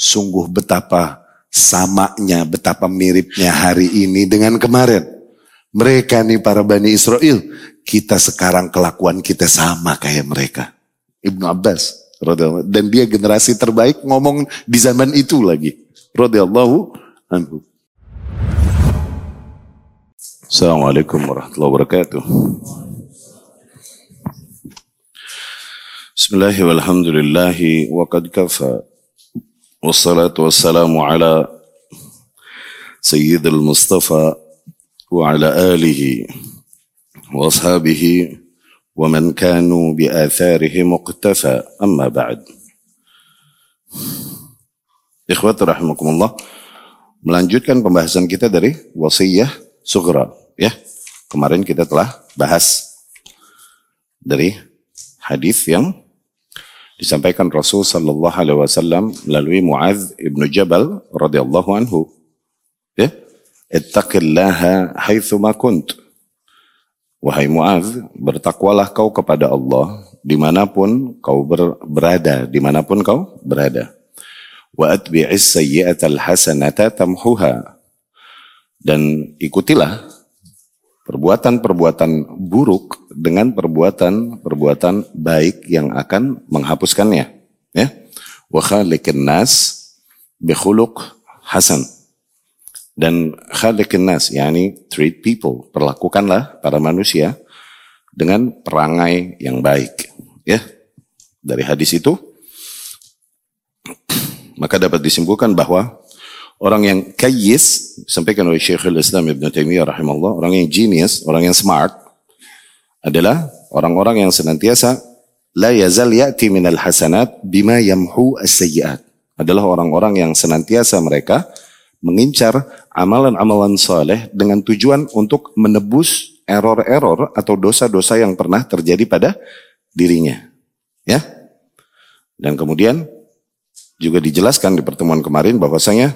Sungguh betapa samanya, betapa miripnya hari ini dengan kemarin. Mereka nih para Bani Israel, kita sekarang kelakuan kita sama kayak mereka. Ibnu Abbas, dan dia generasi terbaik ngomong di zaman itu lagi. Radiyallahu anhu. Assalamualaikum warahmatullahi wabarakatuh. Bismillahirrahmanirrahim. Walhamdulillahi wa qad kafa. Wassalatu wassalamu ala Sayyidil Mustafa wa ala alihi wa ashabihi wa man kanu bi atharihi muqtafa amma ba'd. Ikhwati rahimakumullah. Melanjutkan pembahasan kita dari wasiyah sugra ya. Kemarin kita telah bahas dari hadis yang disampaikan Rasul sallallahu alaihi wasallam melalui Muadz ibnu Jabal radhiyallahu anhu. Ya. Ittaqillaha haitsu ma kunt. Wahai Muadz, bertakwalah kau kepada Allah di mana pun kau ber, berada, di mana pun kau berada. Wa atbi'is sayyi'atal hasanata tamhuha. Dan ikutilah perbuatan-perbuatan buruk dengan perbuatan-perbuatan baik yang akan menghapuskannya. Ya. Wa khaliqin nas bikhuluq hasan. Dan khaliqin nas, yakni treat people, perlakukanlah para manusia dengan perangai yang baik. Ya. Dari hadis itu maka dapat disimpulkan bahwa orang yang kayis, sampaikan oleh Syekhul Islam Ibn Taimiyah rahimahullah, orang yang genius, orang yang smart, adalah orang-orang yang senantiasa la yazal ya'ti minal hasanat bima yamhu as-sayyi'at. Adalah orang-orang yang senantiasa mereka mengincar amalan-amalan saleh dengan tujuan untuk menebus error-error atau dosa-dosa yang pernah terjadi pada dirinya. Ya. Dan kemudian juga dijelaskan di pertemuan kemarin bahwasanya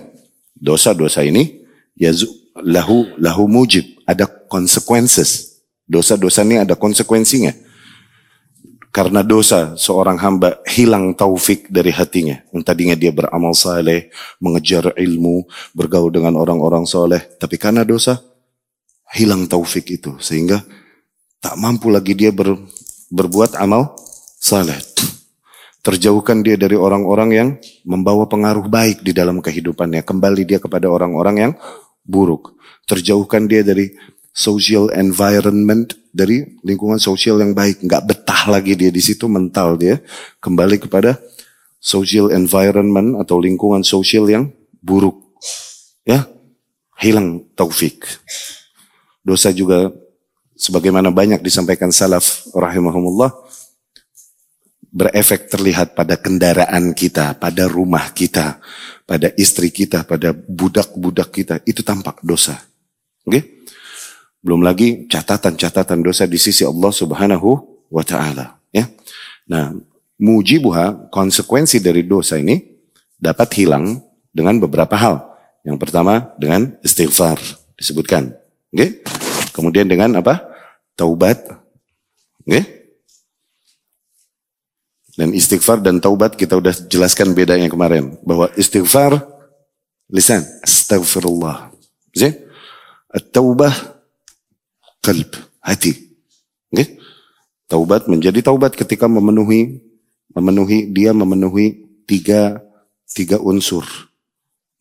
dosa-dosa ini ya lahu lahu mujib, ada consequences. Dosa-dosa ini ada konsekuensinya. Karena dosa seorang hamba hilang taufik dari hatinya. Yang tadinya dia beramal saleh, mengejar ilmu, bergaul dengan orang-orang soleh. Tapi karena dosa, hilang taufik itu. Sehingga tak mampu lagi dia ber, berbuat amal saleh. Terjauhkan dia dari orang-orang yang membawa pengaruh baik di dalam kehidupannya. Kembali dia kepada orang-orang yang buruk. Terjauhkan dia dari social environment, dari lingkungan sosial yang baik. Nggak betah lagi dia di situ, mental dia. Kembali kepada social environment atau lingkungan sosial yang buruk. Ya, hilang taufik. Dosa juga sebagaimana banyak disampaikan salaf rahimahumullah berefek terlihat pada kendaraan kita, pada rumah kita, pada istri kita, pada budak-budak kita. Itu tampak dosa. Oke? Okay? Belum lagi catatan-catatan dosa di sisi Allah Subhanahu wa taala, ya. Nah, mujibuha konsekuensi dari dosa ini dapat hilang dengan beberapa hal. Yang pertama dengan istighfar disebutkan. Oke? Okay? Kemudian dengan apa? Taubat. Oke? Okay? Dan istighfar dan taubat kita udah jelaskan bedanya kemarin. Bahwa istighfar lisan. Astagfirullah. Zin? At-taubah qalb. Hati. Okay? Taubat menjadi taubat ketika memenuhi memenuhi dia memenuhi tiga tiga unsur.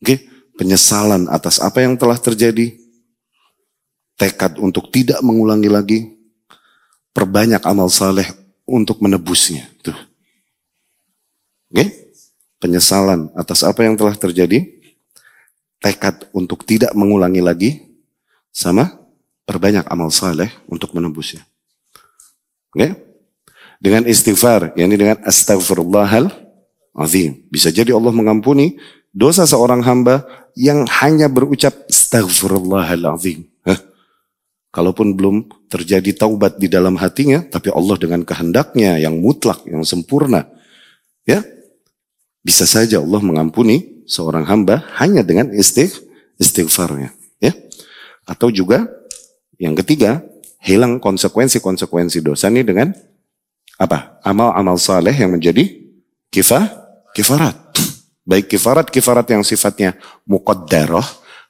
Okay? Penyesalan atas apa yang telah terjadi. Tekad untuk tidak mengulangi lagi. Perbanyak amal saleh untuk menebusnya. Tuh. Penyesalan atas apa yang telah terjadi, tekad untuk tidak mengulangi lagi, sama perbanyak amal saleh untuk menembusnya. Oke? Okay? Dengan istighfar, yakni dengan astagfirullahal azim. Bisa jadi Allah mengampuni dosa seorang hamba yang hanya berucap astagfirullahal azim. Kalaupun belum terjadi taubat di dalam hatinya, tapi Allah dengan kehendaknya yang mutlak, yang sempurna, ya bisa saja Allah mengampuni seorang hamba hanya dengan istigh, istighfarnya. Ya. Atau juga yang ketiga, hilang konsekuensi-konsekuensi dosa ini dengan apa? Amal-amal saleh yang menjadi kifah, kifarat. Baik kifarat-kifarat yang sifatnya muqaddarah,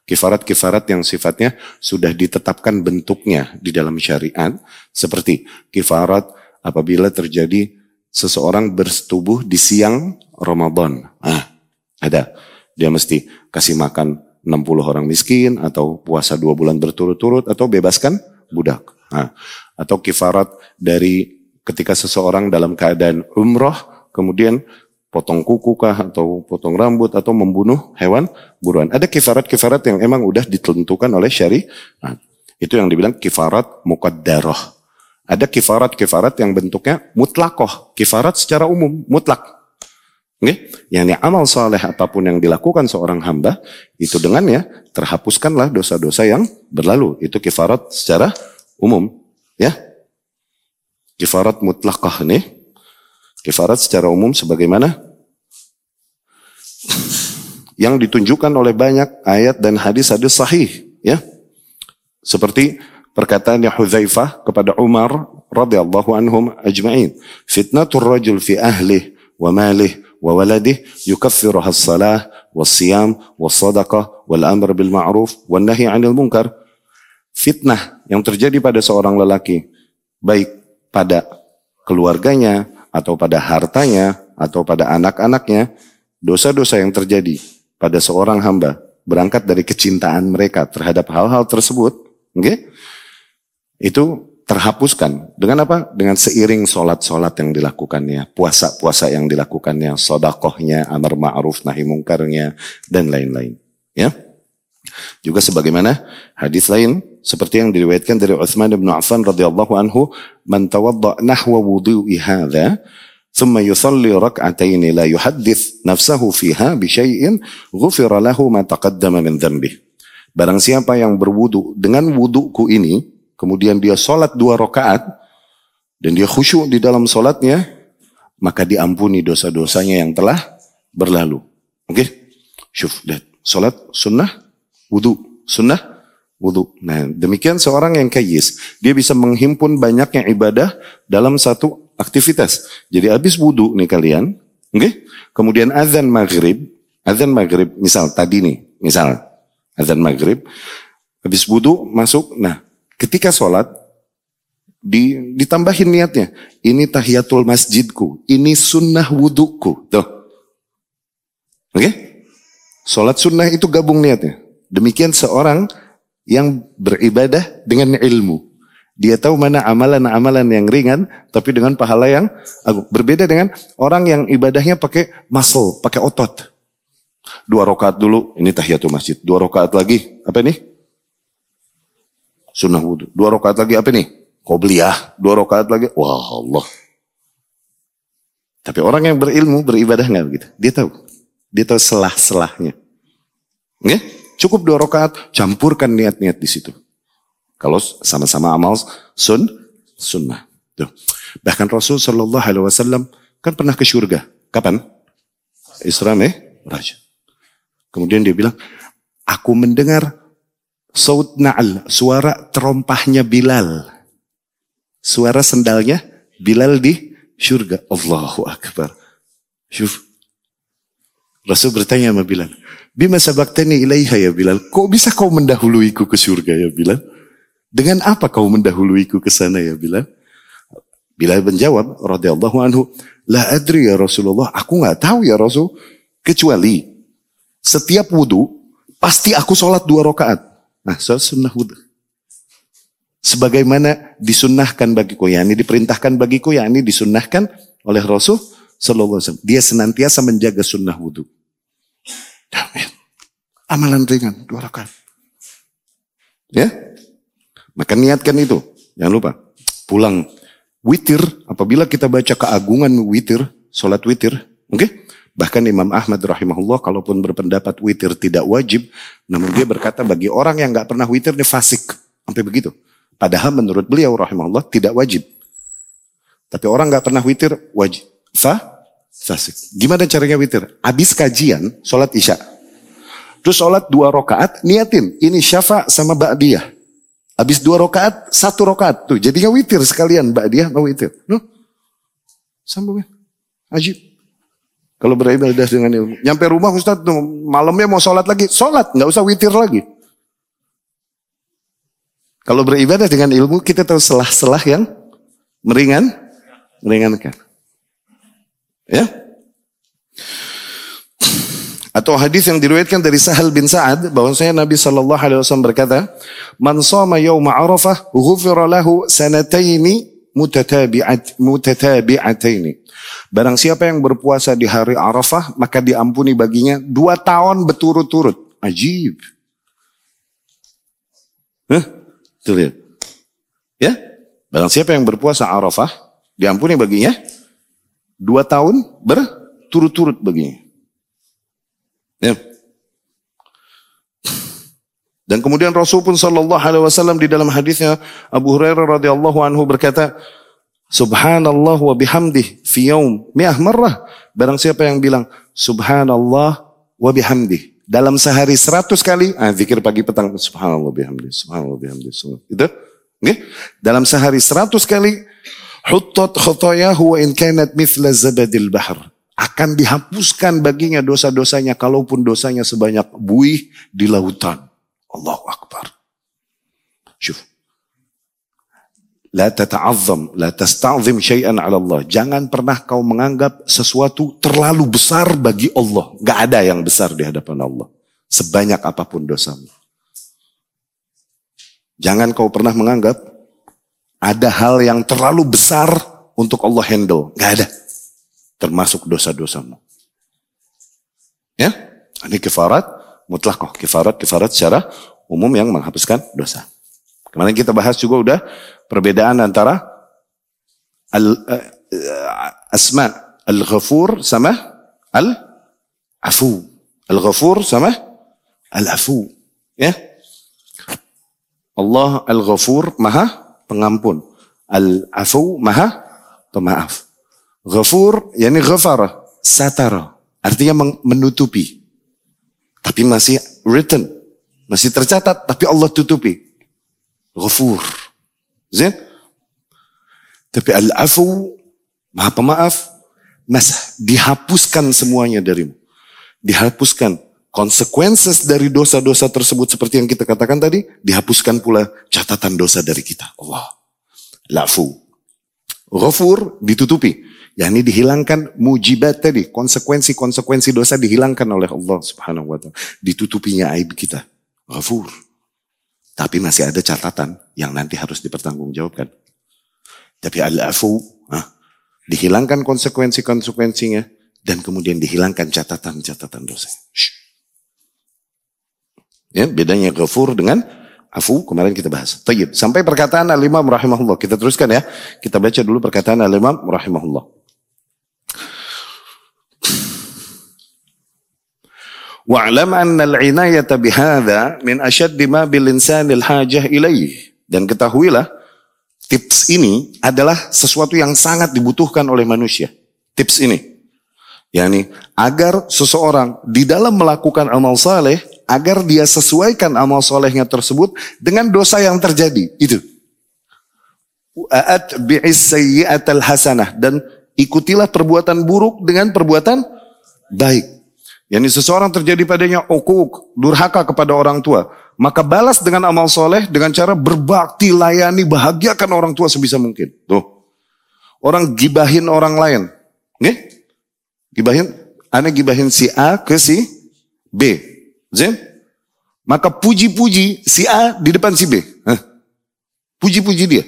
kifarat-kifarat yang sifatnya sudah ditetapkan bentuknya di dalam syariat. Seperti kifarat apabila terjadi seseorang bersetubuh di siang Ramadan. Ah, ada. Dia mesti kasih makan 60 orang miskin atau puasa dua bulan berturut-turut atau bebaskan budak. Nah, atau kifarat dari ketika seseorang dalam keadaan umroh kemudian potong kuku kah atau potong rambut atau membunuh hewan buruan. Ada kifarat-kifarat yang emang udah ditentukan oleh syari. Nah, itu yang dibilang kifarat mukaddaroh. Ada kifarat-kifarat yang bentuknya mutlakoh. Kifarat secara umum, mutlak. Okay? Yang amal saleh apa pun yang dilakukan seorang hamba, itu dengannya terhapuskanlah dosa-dosa yang berlalu. Itu kifarat secara umum. Ya, Kifarat mutlakoh nih. Kifarat secara umum sebagaimana yang ditunjukkan oleh banyak ayat dan hadis-hadis sahih, ya. Seperti perkataan Hudzaifah kepada Umar radhiyallahu anhum ajma'in. Fitnatur rajul fi ahli wa malih wa waladih yukaffiruha as-salah was-siyam was-sadaqah wal amr bil ma'ruf wan nahi 'anil munkar. Fitnah yang terjadi pada seorang lelaki baik pada keluarganya atau pada hartanya atau pada anak-anaknya, dosa-dosa yang terjadi pada seorang hamba berangkat dari kecintaan mereka terhadap hal-hal tersebut, okay? itu terhapuskan. Dengan apa? Dengan seiring sholat-sholat yang dilakukannya, puasa-puasa yang dilakukannya, sodakohnya, amar ma'ruf, nahi mungkarnya, dan lain-lain. Ya. Juga sebagaimana hadis lain seperti yang diriwayatkan dari Utsman bin Affan radhiyallahu anhu, "Man tawadda nahwa wudu'i hadza, ثم يصلي ركعتين لا يحدث نفسه فيها بشيء غفر له ما تقدم من ذنبه." Barang siapa yang berwudu dengan wuduku ini, kemudian dia sholat dua rakaat dan dia khusyuk di dalam sholatnya, maka diampuni dosa-dosanya yang telah berlalu. Oke? Okay? Syuf, lihat. Sholat sunnah, wudu. Sunnah, wudhu. Nah, demikian seorang yang kayis, dia bisa menghimpun banyaknya ibadah dalam satu aktivitas. Jadi habis wudhu nih kalian, oke? Okay? Kemudian azan maghrib, azan maghrib, misal tadi nih, misal azan maghrib, habis wudhu masuk, nah ketika sholat, di, ditambahin niatnya, ini tahiyatul masjidku, ini sunnah wudhuku, tuh. Oke? Okay? Sholat sunnah itu gabung niatnya. Demikian seorang yang beribadah dengan ilmu. Dia tahu mana amalan-amalan yang ringan, tapi dengan pahala yang agung. Berbeda dengan orang yang ibadahnya pakai muscle, pakai otot. Dua rakaat dulu, ini tahiyatul masjid. Dua rakaat lagi, apa ini? Sunnah wudhu. Dua rakaat lagi, apa ini? Qobliyah. Dua rakaat lagi, wah Allah. Tapi orang yang berilmu, beribadah nggak begitu. Dia tahu. Dia tahu selah-selahnya. Okay? Cukup dua rakaat, campurkan niat-niat di situ. Kalau sama-sama amal sun, sunnah. Tuh. Bahkan Rasul Shallallahu Alaihi Wasallam kan pernah ke surga. Kapan? Isra? Raja. Kemudian dia bilang, aku mendengar saut na'al, suara terompahnya Bilal. Suara sendalnya Bilal di surga. Allahu Akbar. Syuf. Rasul bertanya sama Bilal, Bima sabaktani ilaiha ya Bilal. Kok bisa kau mendahuluiku ke surga ya Bilal? Dengan apa kau mendahuluiku ke sana ya Bilal? Bilal menjawab radhiyallahu anhu, "La adri ya Rasulullah, aku nggak tahu ya Rasul, kecuali setiap wudhu pasti aku sholat dua rakaat. Nah, sholat sunnah wudhu. Sebagaimana disunnahkan bagiku, yakni diperintahkan bagiku, yakni disunnahkan oleh Rasul Sallallahu Alaihi Wasallam. Dia senantiasa menjaga sunnah wudhu. Amin. Amalan ringan, dua rakaat. Ya? Maka niatkan itu. Jangan lupa. Pulang. Witir, apabila kita baca keagungan witir, sholat witir, oke? Okay? Bahkan Imam Ahmad rahimahullah, kalaupun berpendapat witir tidak wajib, namun dia berkata bagi orang yang nggak pernah witir, ini fasik. Sampai begitu. Padahal menurut beliau rahimahullah tidak wajib. Tapi orang nggak pernah witir, wajib. Fa? Fasik. Gimana caranya witir? Habis kajian, sholat isya. Terus sholat dua rakaat, niatin. Ini syafa sama ba'diyah. Habis dua rakaat, satu rakaat. Tuh, jadinya witir sekalian ba'diyah mau witir. Nuh. Sambungin. Ajib. Kalau beribadah dengan ilmu. Nyampe rumah Ustaz tuh malamnya mau sholat lagi. Sholat, nggak usah witir lagi. Kalau beribadah dengan ilmu kita tahu selah-selah yang meringan, meringankan. Ya. Atau hadis yang diriwayatkan dari Sahal bin Sa'ad bahwasanya Nabi sallallahu alaihi wasallam berkata, "Man shama yauma Arafah, ghufira lahu sanataini mutatabi'at mutatabi'ataini." Barang siapa yang berpuasa di hari Arafah, maka diampuni baginya dua tahun berturut-turut. Ajib. Hah? Tuh lihat. Ya? Barang siapa yang berpuasa Arafah, diampuni baginya dua tahun berturut-turut baginya. Ya. Dan kemudian Rasul pun sallallahu alaihi wasallam di dalam hadisnya Abu Hurairah radhiyallahu anhu berkata, Subhanallah wa bihamdih fi yaum mi'ah marrah. Barang siapa yang bilang Subhanallah wa bihamdih dalam sehari seratus kali, ah, zikir pagi petang Subhanallah bihamdih, Subhanallah bihamdih. Itu, okay? Dalam sehari seratus kali, huttat khotoyahu wa in kanat mithla zabadil bahr. Akan dihapuskan baginya dosa-dosanya kalaupun dosanya sebanyak buih di lautan. Allahu Akbar. Syuf. La tata'azzam, la tasta'zim syai'an 'ala Allah. Jangan pernah kau menganggap sesuatu terlalu besar bagi Allah. Gak ada yang besar di hadapan Allah. Sebanyak apa pun dosamu. Jangan kau pernah menganggap ada hal yang terlalu besar untuk Allah handle. Gak ada. Termasuk dosa-dosamu. Ya, ini kifarat mutlak kok. Kifarat, kifarat secara umum yang menghapuskan dosa. Kemarin kita bahas juga udah perbedaan antara al, uh, asma al-ghafur sama al-afu. Al-ghafur sama al-afu. Ya. Allah al-ghafur maha pengampun. Al-afu maha pemaaf. Ghafur yani ghafara, satara. Artinya menutupi. Tapi masih written. Masih tercatat, tapi Allah tutupi. Ghafur. Zin? Tapi al-afu, maha pemaaf, mas dihapuskan semuanya darimu. Dihapuskan konsekuensi dari dosa-dosa tersebut seperti yang kita katakan tadi, dihapuskan pula catatan dosa dari kita. Allah. Lafu. Ghafur ditutupi yakni dihilangkan mujibat tadi, konsekuensi-konsekuensi dosa dihilangkan oleh Allah Subhanahu wa taala. Ditutupinya aib kita. Ghafur. Tapi masih ada catatan yang nanti harus dipertanggungjawabkan. Tapi al-afu, dihilangkan konsekuensi-konsekuensinya dan kemudian dihilangkan catatan-catatan dosa. Ya, bedanya ghafur dengan afu kemarin kita bahas. Tayyib. Sampai perkataan al-imam rahimahullah. Kita teruskan ya. Kita baca dulu perkataan al-imam rahimahullah. Wa'lam anna al-inayata bihadha min asyad ma bil insanil hajah ilaih. Dan ketahuilah, tips ini adalah sesuatu yang sangat dibutuhkan oleh manusia. Tips ini. yakni agar seseorang di dalam melakukan amal saleh, agar dia sesuaikan amal solehnya tersebut dengan dosa yang terjadi. Itu. At bi'is hasanah. Dan ikutilah perbuatan buruk dengan perbuatan baik. Yani seseorang terjadi padanya ukuk, durhaka kepada orang tua. Maka balas dengan amal soleh dengan cara berbakti, layani, bahagiakan orang tua sebisa mungkin. Tuh. Orang gibahin orang lain. Nih? Gibahin, aneh gibahin si A ke si B. Zin? Maka puji-puji si A di depan si B. Puji-puji dia.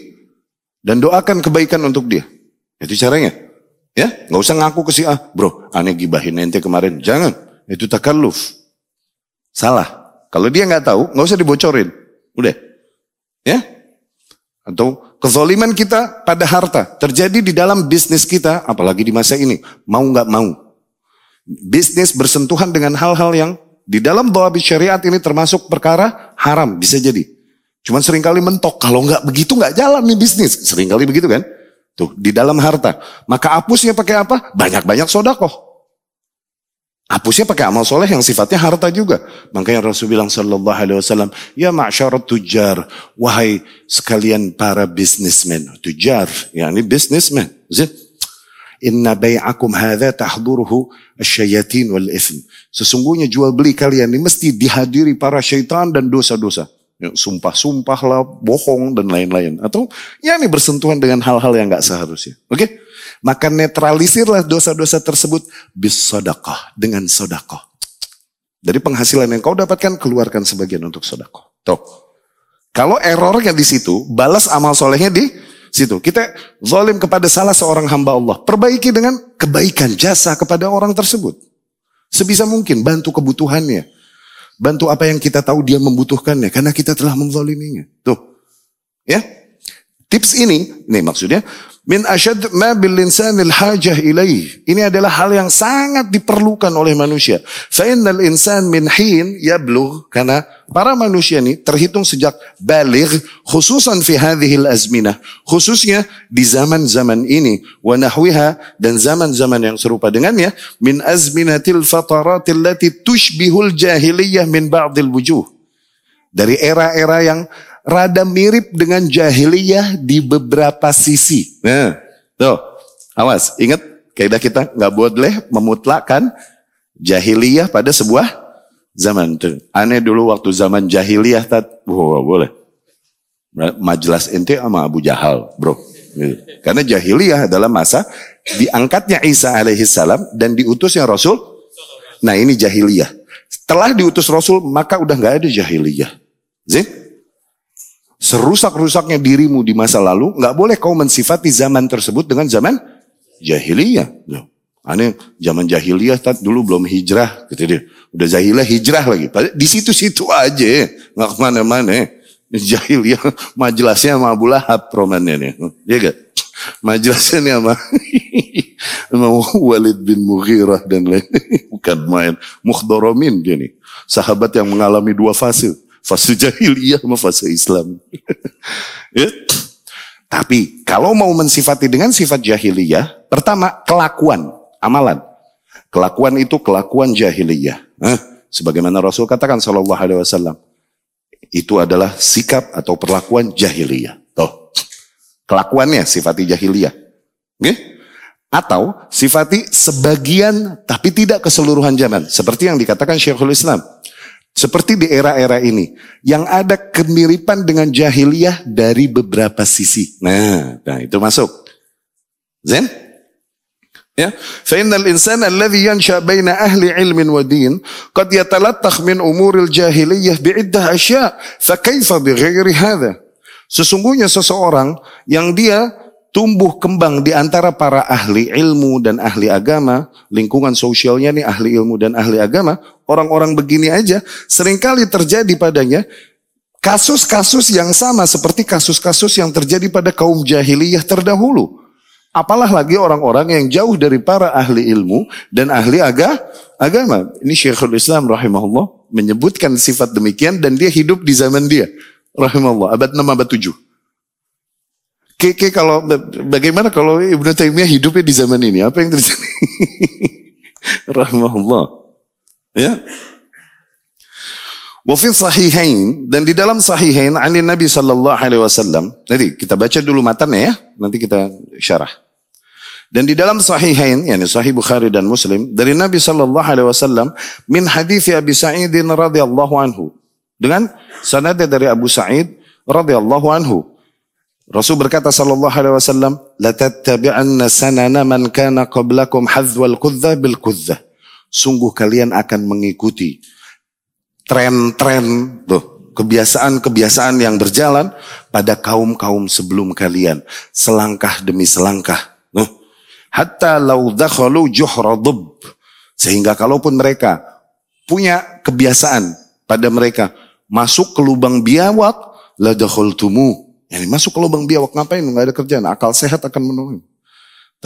Dan doakan kebaikan untuk dia. Itu caranya. Ya, nggak usah ngaku ke si A, bro. Aneh gibahin ente kemarin, jangan. Itu takalluf. Salah. Kalau dia nggak tahu, nggak usah dibocorin. Udah. Ya? Atau kezoliman kita pada harta. Terjadi di dalam bisnis kita, apalagi di masa ini. Mau nggak mau. Bisnis bersentuhan dengan hal-hal yang di dalam doa syariat ini termasuk perkara haram. Bisa jadi. Cuman sering kali mentok. Kalau nggak begitu nggak jalan nih bisnis. Seringkali begitu kan. Tuh, di dalam harta. Maka hapusnya pakai apa? Banyak-banyak sodakoh. Hapusnya pakai amal soleh yang sifatnya harta juga. Makanya Rasul bilang sallallahu alaihi wasallam, ya ma'syarat tujar, wahai sekalian para businessmen, tujar, yakni businessmen. Inna bay'akum hadha tahduruhu asyayatin wal ithm. Sesungguhnya jual beli kalian ini mesti dihadiri para syaitan dan dosa-dosa. Ya, sumpah-sumpah lah, bohong dan lain-lain. Atau ya ini bersentuhan dengan hal-hal yang gak seharusnya. Oke? Okay? Maka netralisirlah dosa-dosa tersebut bis sodakah dengan sodakah. Dari penghasilan yang kau dapatkan, keluarkan sebagian untuk sodakah. Tuh. Kalau errornya di situ, balas amal solehnya di situ. Kita zalim kepada salah seorang hamba Allah. Perbaiki dengan kebaikan jasa kepada orang tersebut. Sebisa mungkin bantu kebutuhannya. Bantu apa yang kita tahu dia membutuhkannya. Karena kita telah menzaliminya. Tuh. Ya. Tips ini, nih maksudnya, min asyad ma bil insanil hajah ilaih. Ini adalah hal yang sangat diperlukan oleh manusia. Fa innal insan min hin yablugh karena para manusia ini terhitung sejak baligh khususan fi hadhil azminah, khususnya di zaman-zaman ini wa nahwiha dan zaman-zaman yang serupa dengannya min azminatil fataratil lati tushbihul jahiliyah min ba'dil wujuh. Dari era-era yang rada mirip dengan jahiliyah di beberapa sisi. Nah, tuh, awas, ingat kaidah kita nggak boleh memutlakkan jahiliyah pada sebuah zaman tuh. Aneh dulu waktu zaman jahiliyah tat, wow, boleh. Majelas ente sama Abu Jahal, bro. Gitu. Karena jahiliyah adalah masa diangkatnya Isa alaihissalam dan diutusnya Rasul. Nah ini jahiliyah. Setelah diutus Rasul maka udah nggak ada jahiliyah. Zin? Serusak-rusaknya dirimu di masa lalu, nggak boleh kau mensifati zaman tersebut dengan zaman jahiliyah. Aneh, zaman jahiliyah tat dulu belum hijrah, gitu dia. Udah jahiliyah hijrah lagi. Di situ-situ aja, nggak ke mana-mana. Jahiliyah, majelasnya sama Abu Lahab romannya nih. Iya gak? Majelasnya nih sama, sama Walid bin Mughirah dan lain. Bukan main. Mukhdoromin dia nih. Sahabat yang mengalami dua fase fase jahiliyah sama fase Islam. Tapi kalau mau mensifati dengan sifat jahiliyah, pertama kelakuan, amalan. Kelakuan itu kelakuan jahiliyah. Eh, sebagaimana Rasul katakan Shallallahu Alaihi Wasallam, itu adalah sikap atau perlakuan jahiliyah. Tuh, kelakuannya sifati jahiliyah. Okay? Atau sifati sebagian tapi tidak keseluruhan zaman. Seperti yang dikatakan Syekhul Islam. Seperti di era-era ini, yang ada kemiripan dengan jahiliyah dari beberapa sisi. Nah, nah itu masuk. Zen? Ya, فإن الإنسان الذي ينشأ بين أهل علم ودين قد يتلطخ من أمور الجاهلية بعدة أشياء فكيف بغير Sesungguhnya seseorang yang dia tumbuh kembang di antara para ahli ilmu dan ahli agama, lingkungan sosialnya nih ahli ilmu dan ahli agama, orang-orang begini aja sering kali terjadi padanya kasus-kasus yang sama seperti kasus-kasus yang terjadi pada kaum jahiliyah terdahulu. Apalah lagi orang-orang yang jauh dari para ahli ilmu dan ahli aga, agama. Ini Syekhul Islam rahimahullah menyebutkan sifat demikian dan dia hidup di zaman dia. Rahimahullah, abad 6, abad 7. Keke kalau bagaimana kalau Ibnu Taimiyah hidupnya di zaman ini? Apa yang terjadi? Rahmahullah. Ya. Wafil sahihain dan di dalam sahihain ani Nabi sallallahu alaihi wasallam. Nanti kita baca dulu matanya ya, nanti kita syarah. Dan di dalam sahihain, yakni sahih Bukhari dan Muslim, dari Nabi sallallahu alaihi wasallam min hadis Abi Sa'id radhiyallahu anhu. Dengan sanadnya dari Abu Sa'id radhiyallahu anhu. Rasul berkata sallallahu alaihi wasallam, "La tattabi'anna sanana man kana qablakum hadzwal qudza bil qudza." Sungguh kalian akan mengikuti tren-tren tuh, kebiasaan-kebiasaan yang berjalan pada kaum-kaum sebelum kalian, selangkah demi selangkah. Tuh. Hatta law dakhalu juhra Sehingga kalaupun mereka punya kebiasaan pada mereka masuk ke lubang biawak, la yang masuk ke lubang biawak ngapain? Nggak ada kerjaan. Akal sehat akan menolong.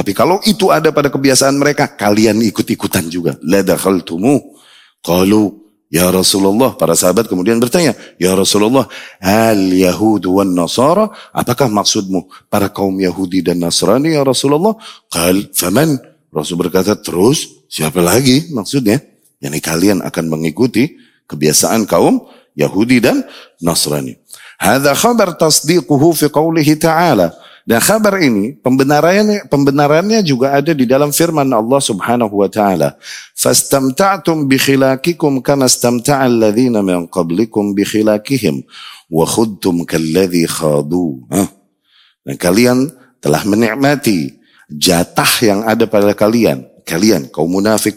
Tapi kalau itu ada pada kebiasaan mereka, kalian ikut-ikutan juga. La dakhaltumu. Qalu Ya Rasulullah, para sahabat kemudian bertanya, Ya Rasulullah, al Yahud wan Nasara, apakah maksudmu para kaum Yahudi dan Nasrani ya Rasulullah? Qal, faman? Rasul berkata, terus siapa lagi maksudnya? Yani kalian akan mengikuti kebiasaan kaum Yahudi dan Nasrani. Hadza khabar tasdiquhu fi qawlihi ta'ala. Dan kabar ini pembenarannya pembenarannya juga ada di dalam firman Allah Subhanahu wa taala. Fastamta'tum bi khilaqikum kama istamta'a alladziina min qablikum bi khilaqihim wa khudtum kalladzi khadu. Dan kalian telah menikmati jatah yang ada pada kalian kalian kaum munafik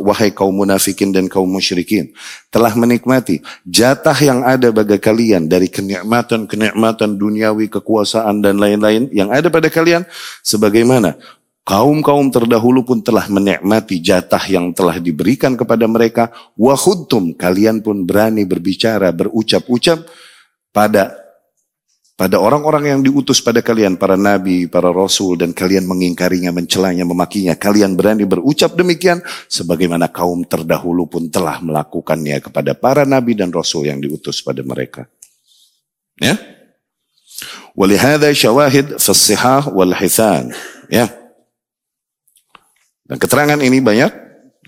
wahai kaum munafikin dan kaum musyrikin telah menikmati jatah yang ada bagi kalian dari kenikmatan-kenikmatan duniawi kekuasaan dan lain-lain yang ada pada kalian sebagaimana kaum-kaum terdahulu pun telah menikmati jatah yang telah diberikan kepada mereka wa kalian pun berani berbicara berucap-ucap pada pada orang-orang yang diutus pada kalian, para nabi, para rasul, dan kalian mengingkarinya, mencelanya, memakinya. Kalian berani berucap demikian, sebagaimana kaum terdahulu pun telah melakukannya kepada para nabi dan rasul yang diutus pada mereka. Ya? Walihada syawahid fasihah wal hithan. Ya. Dan keterangan ini banyak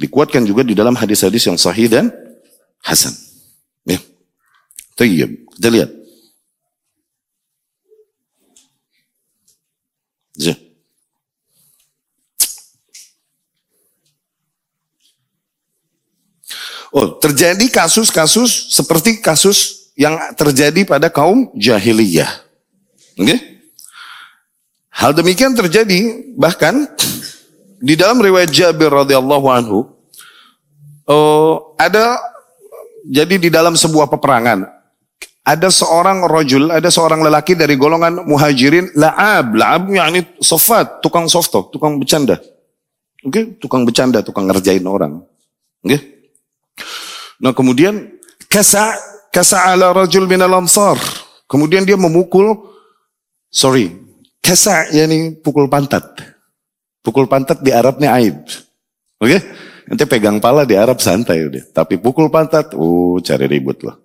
dikuatkan juga di dalam hadis-hadis yang sahih dan hasan. Ya. Tayyib. Kita lihat. Oh, terjadi kasus-kasus seperti kasus yang terjadi pada kaum jahiliyah. Okay? Hal demikian terjadi bahkan di dalam riwayat Jabir radhiyallahu anhu oh, ada jadi di dalam sebuah peperangan ada seorang rojul, ada seorang lelaki dari golongan muhajirin, la'ab, la'ab yakni sofat, tukang softo, tukang bercanda. Oke, okay? tukang bercanda, tukang ngerjain orang. Oke. Okay? Nah kemudian, kasa, kasa ala rajul min al. Kemudian dia memukul, sorry, kasa yakni pukul pantat. Pukul pantat di Arabnya aib. Oke? Okay? Nanti pegang pala di Arab santai udah. Tapi pukul pantat, oh cari ribut loh.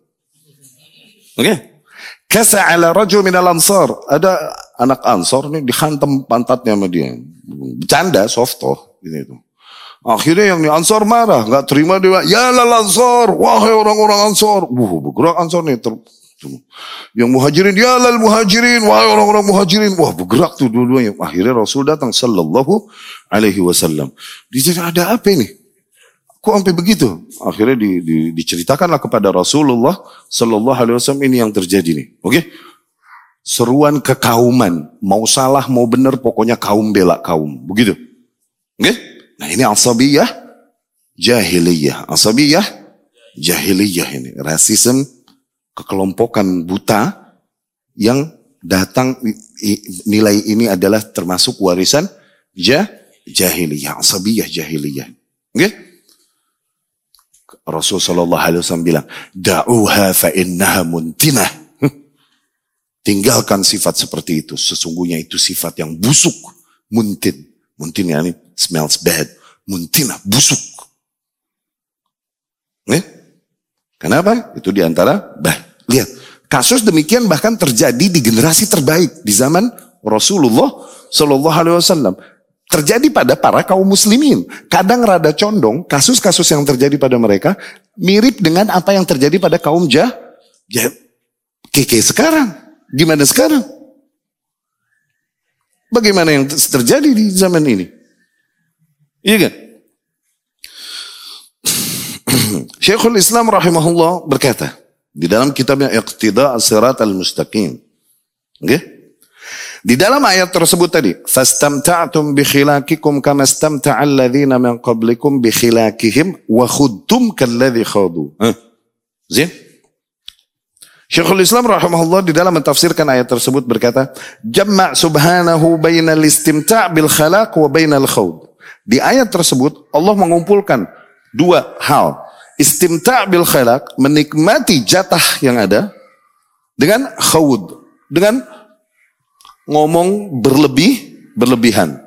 Oke. Okay? Kasa ala rajul min al ansar. Ada anak ansor nih dihantam pantatnya sama dia. Bercanda, softo. Gitu itu. Akhirnya yang di ansor marah, nggak terima dia. Ya lah ansor, wahai orang-orang ansor. Wuh, bergerak ansor nih. Ter, yang muhajirin, ya lal muhajirin, wahai orang-orang muhajirin. Wah bergerak tuh dua-duanya. Akhirnya Rasul datang sallallahu alaihi wasallam. Dia ada apa ini? Kok sampai begitu? Akhirnya di, di, diceritakanlah kepada Rasulullah Sallallahu Alaihi Wasallam ini yang terjadi nih. Oke? Seruan kekauman, mau salah mau benar, pokoknya kaum bela kaum, begitu. Oke? Nah ini asabiyah, jahiliyah, asabiyah, jahiliyah ini, rasisme, kekelompokan buta yang datang nilai ini adalah termasuk warisan jah, jahiliyah, asabiyah, jahiliyah. Oke? Okay? Rasul Shallallahu Alaihi Wasallam bilang, da'uha fa innaha muntinah. Tinggalkan sifat seperti itu. Sesungguhnya itu sifat yang busuk. Muntin. Muntin ya ini smells bad. Muntinah, busuk. Eh? Kenapa? Itu di antara, bah, lihat. Kasus demikian bahkan terjadi di generasi terbaik di zaman Rasulullah Shallallahu Alaihi Wasallam terjadi pada para kaum muslimin. Kadang rada condong, kasus-kasus yang terjadi pada mereka mirip dengan apa yang terjadi pada kaum jah, jah keke sekarang. Gimana sekarang? Bagaimana yang terjadi di zaman ini? Iya kan? Syekhul Islam rahimahullah berkata di dalam kitabnya Iqtida As-Sirat Al-Mustaqim. Okay? Di dalam ayat tersebut tadi, fastamta'tum bi khilaqikum kama istamta'a alladziina min qablikum bi khilaqihim wa khudtum kalladzi khadu. Zin? Syekhul Islam rahimahullah di dalam mentafsirkan ayat tersebut berkata, "Jamma' subhanahu bainal istimta' bil khalaq wa bainal khawd." Di ayat tersebut Allah mengumpulkan dua hal. Istimta' bil khalaq, menikmati jatah yang ada dengan khawd, dengan ngomong berlebih, berlebihan.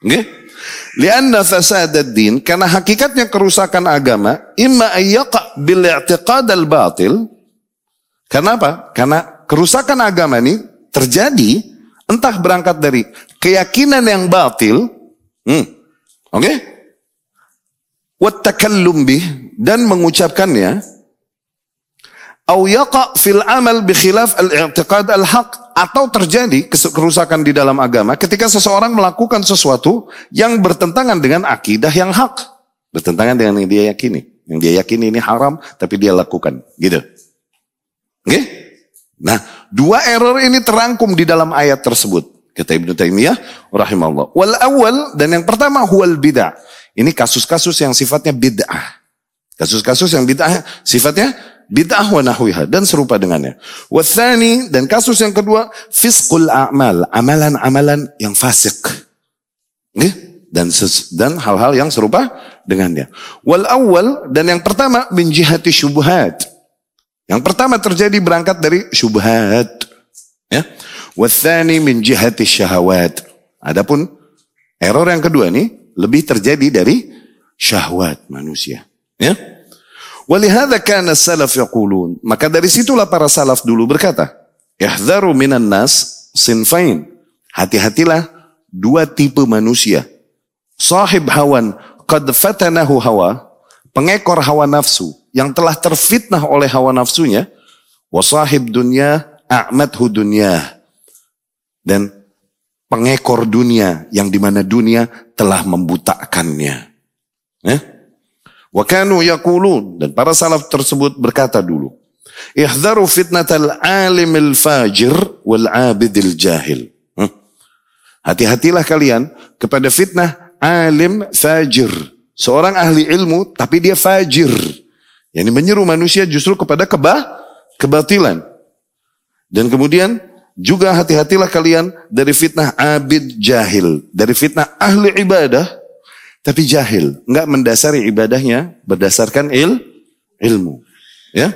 Okay? Lianna fasadad din, karena hakikatnya kerusakan agama, imma ayyaqa bil i'tiqad al batil. Karena apa? Karena kerusakan agama ini terjadi entah berangkat dari keyakinan yang batil, hmm, oke? Okay? Takallum bih dan mengucapkannya au yaqa fil amal al-i'tiqad atau terjadi kerusakan di dalam agama ketika seseorang melakukan sesuatu yang bertentangan dengan akidah yang hak, bertentangan dengan yang dia yakini. Yang dia yakini ini haram tapi dia lakukan, gitu. Oke? Nah, dua error ini terangkum di dalam ayat tersebut. Kata Ibnu Taimiyah rahimahullah. Wal awal dan yang pertama huwal bid'ah. Ini kasus-kasus yang sifatnya bid'ah. Kasus-kasus yang bid'ah sifatnya bid'ah nahwiha dan serupa dengannya. Wathani dan kasus yang kedua fisqul a'mal, amalan-amalan yang fasik. Nih, dan dan hal-hal yang serupa dengannya. Wal awal dan yang pertama min jihati syubhat. Yang pertama terjadi berangkat dari syubhat. Ya. Wathani min jihati syahwat. Adapun error yang kedua ini lebih terjadi dari syahwat manusia. Ya. Walihada kana salaf yaqulun. Maka dari situlah para salaf dulu berkata, Yahdharu minan nas sinfain. Hati-hatilah dua tipe manusia. Sahib hawan qad fatanahu hawa, pengekor hawa nafsu yang telah terfitnah oleh hawa nafsunya, wasahib dunia a'madhu dunia. Dan pengekor dunia yang di mana dunia telah membutakannya. Ya? Wa kanu dan para salaf tersebut berkata dulu, "Ihdharu fitnatal alimil fajir wal abidil jahil." Hati-hatilah kalian kepada fitnah alim fajir, seorang ahli ilmu tapi dia fajir. Yang menyeru manusia justru kepada keba, kebatilan. Dan kemudian juga hati-hatilah kalian dari fitnah abid jahil, dari fitnah ahli ibadah tapi jahil, nggak mendasari ibadahnya berdasarkan il ilmu. Ya.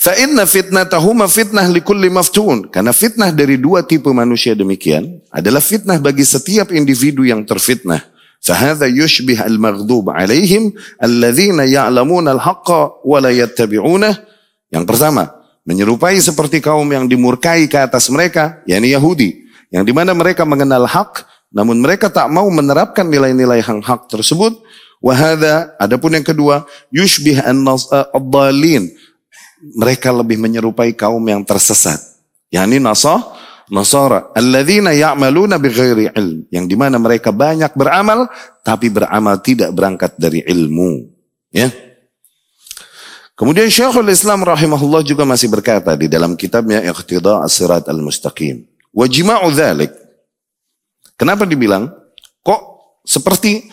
Fa inna fitnatahuma fitnah likulli maftun. Karena fitnah dari dua tipe manusia demikian adalah fitnah bagi setiap individu yang terfitnah. فهذا alaihim المغضوب عليهم al-haqqa wa la yattabi'unah. yang pertama menyerupai seperti kaum yang dimurkai ke atas mereka yakni Yahudi yang di mana mereka mengenal hak namun mereka tak mau menerapkan nilai-nilai yang hak tersebut. Wahada, adapun yang kedua, yushbih an-dhalin. Mereka lebih menyerupai kaum yang tersesat. Yani nasah, nasara. Alladzina ya'maluna bighairi ilm. Yang di mana mereka banyak beramal, tapi beramal tidak berangkat dari ilmu. Ya. Kemudian Syekhul Islam rahimahullah juga masih berkata di dalam kitabnya Iqtida As-Sirat Al-Mustaqim. Wajima'u dhalik Kenapa dibilang? Kok seperti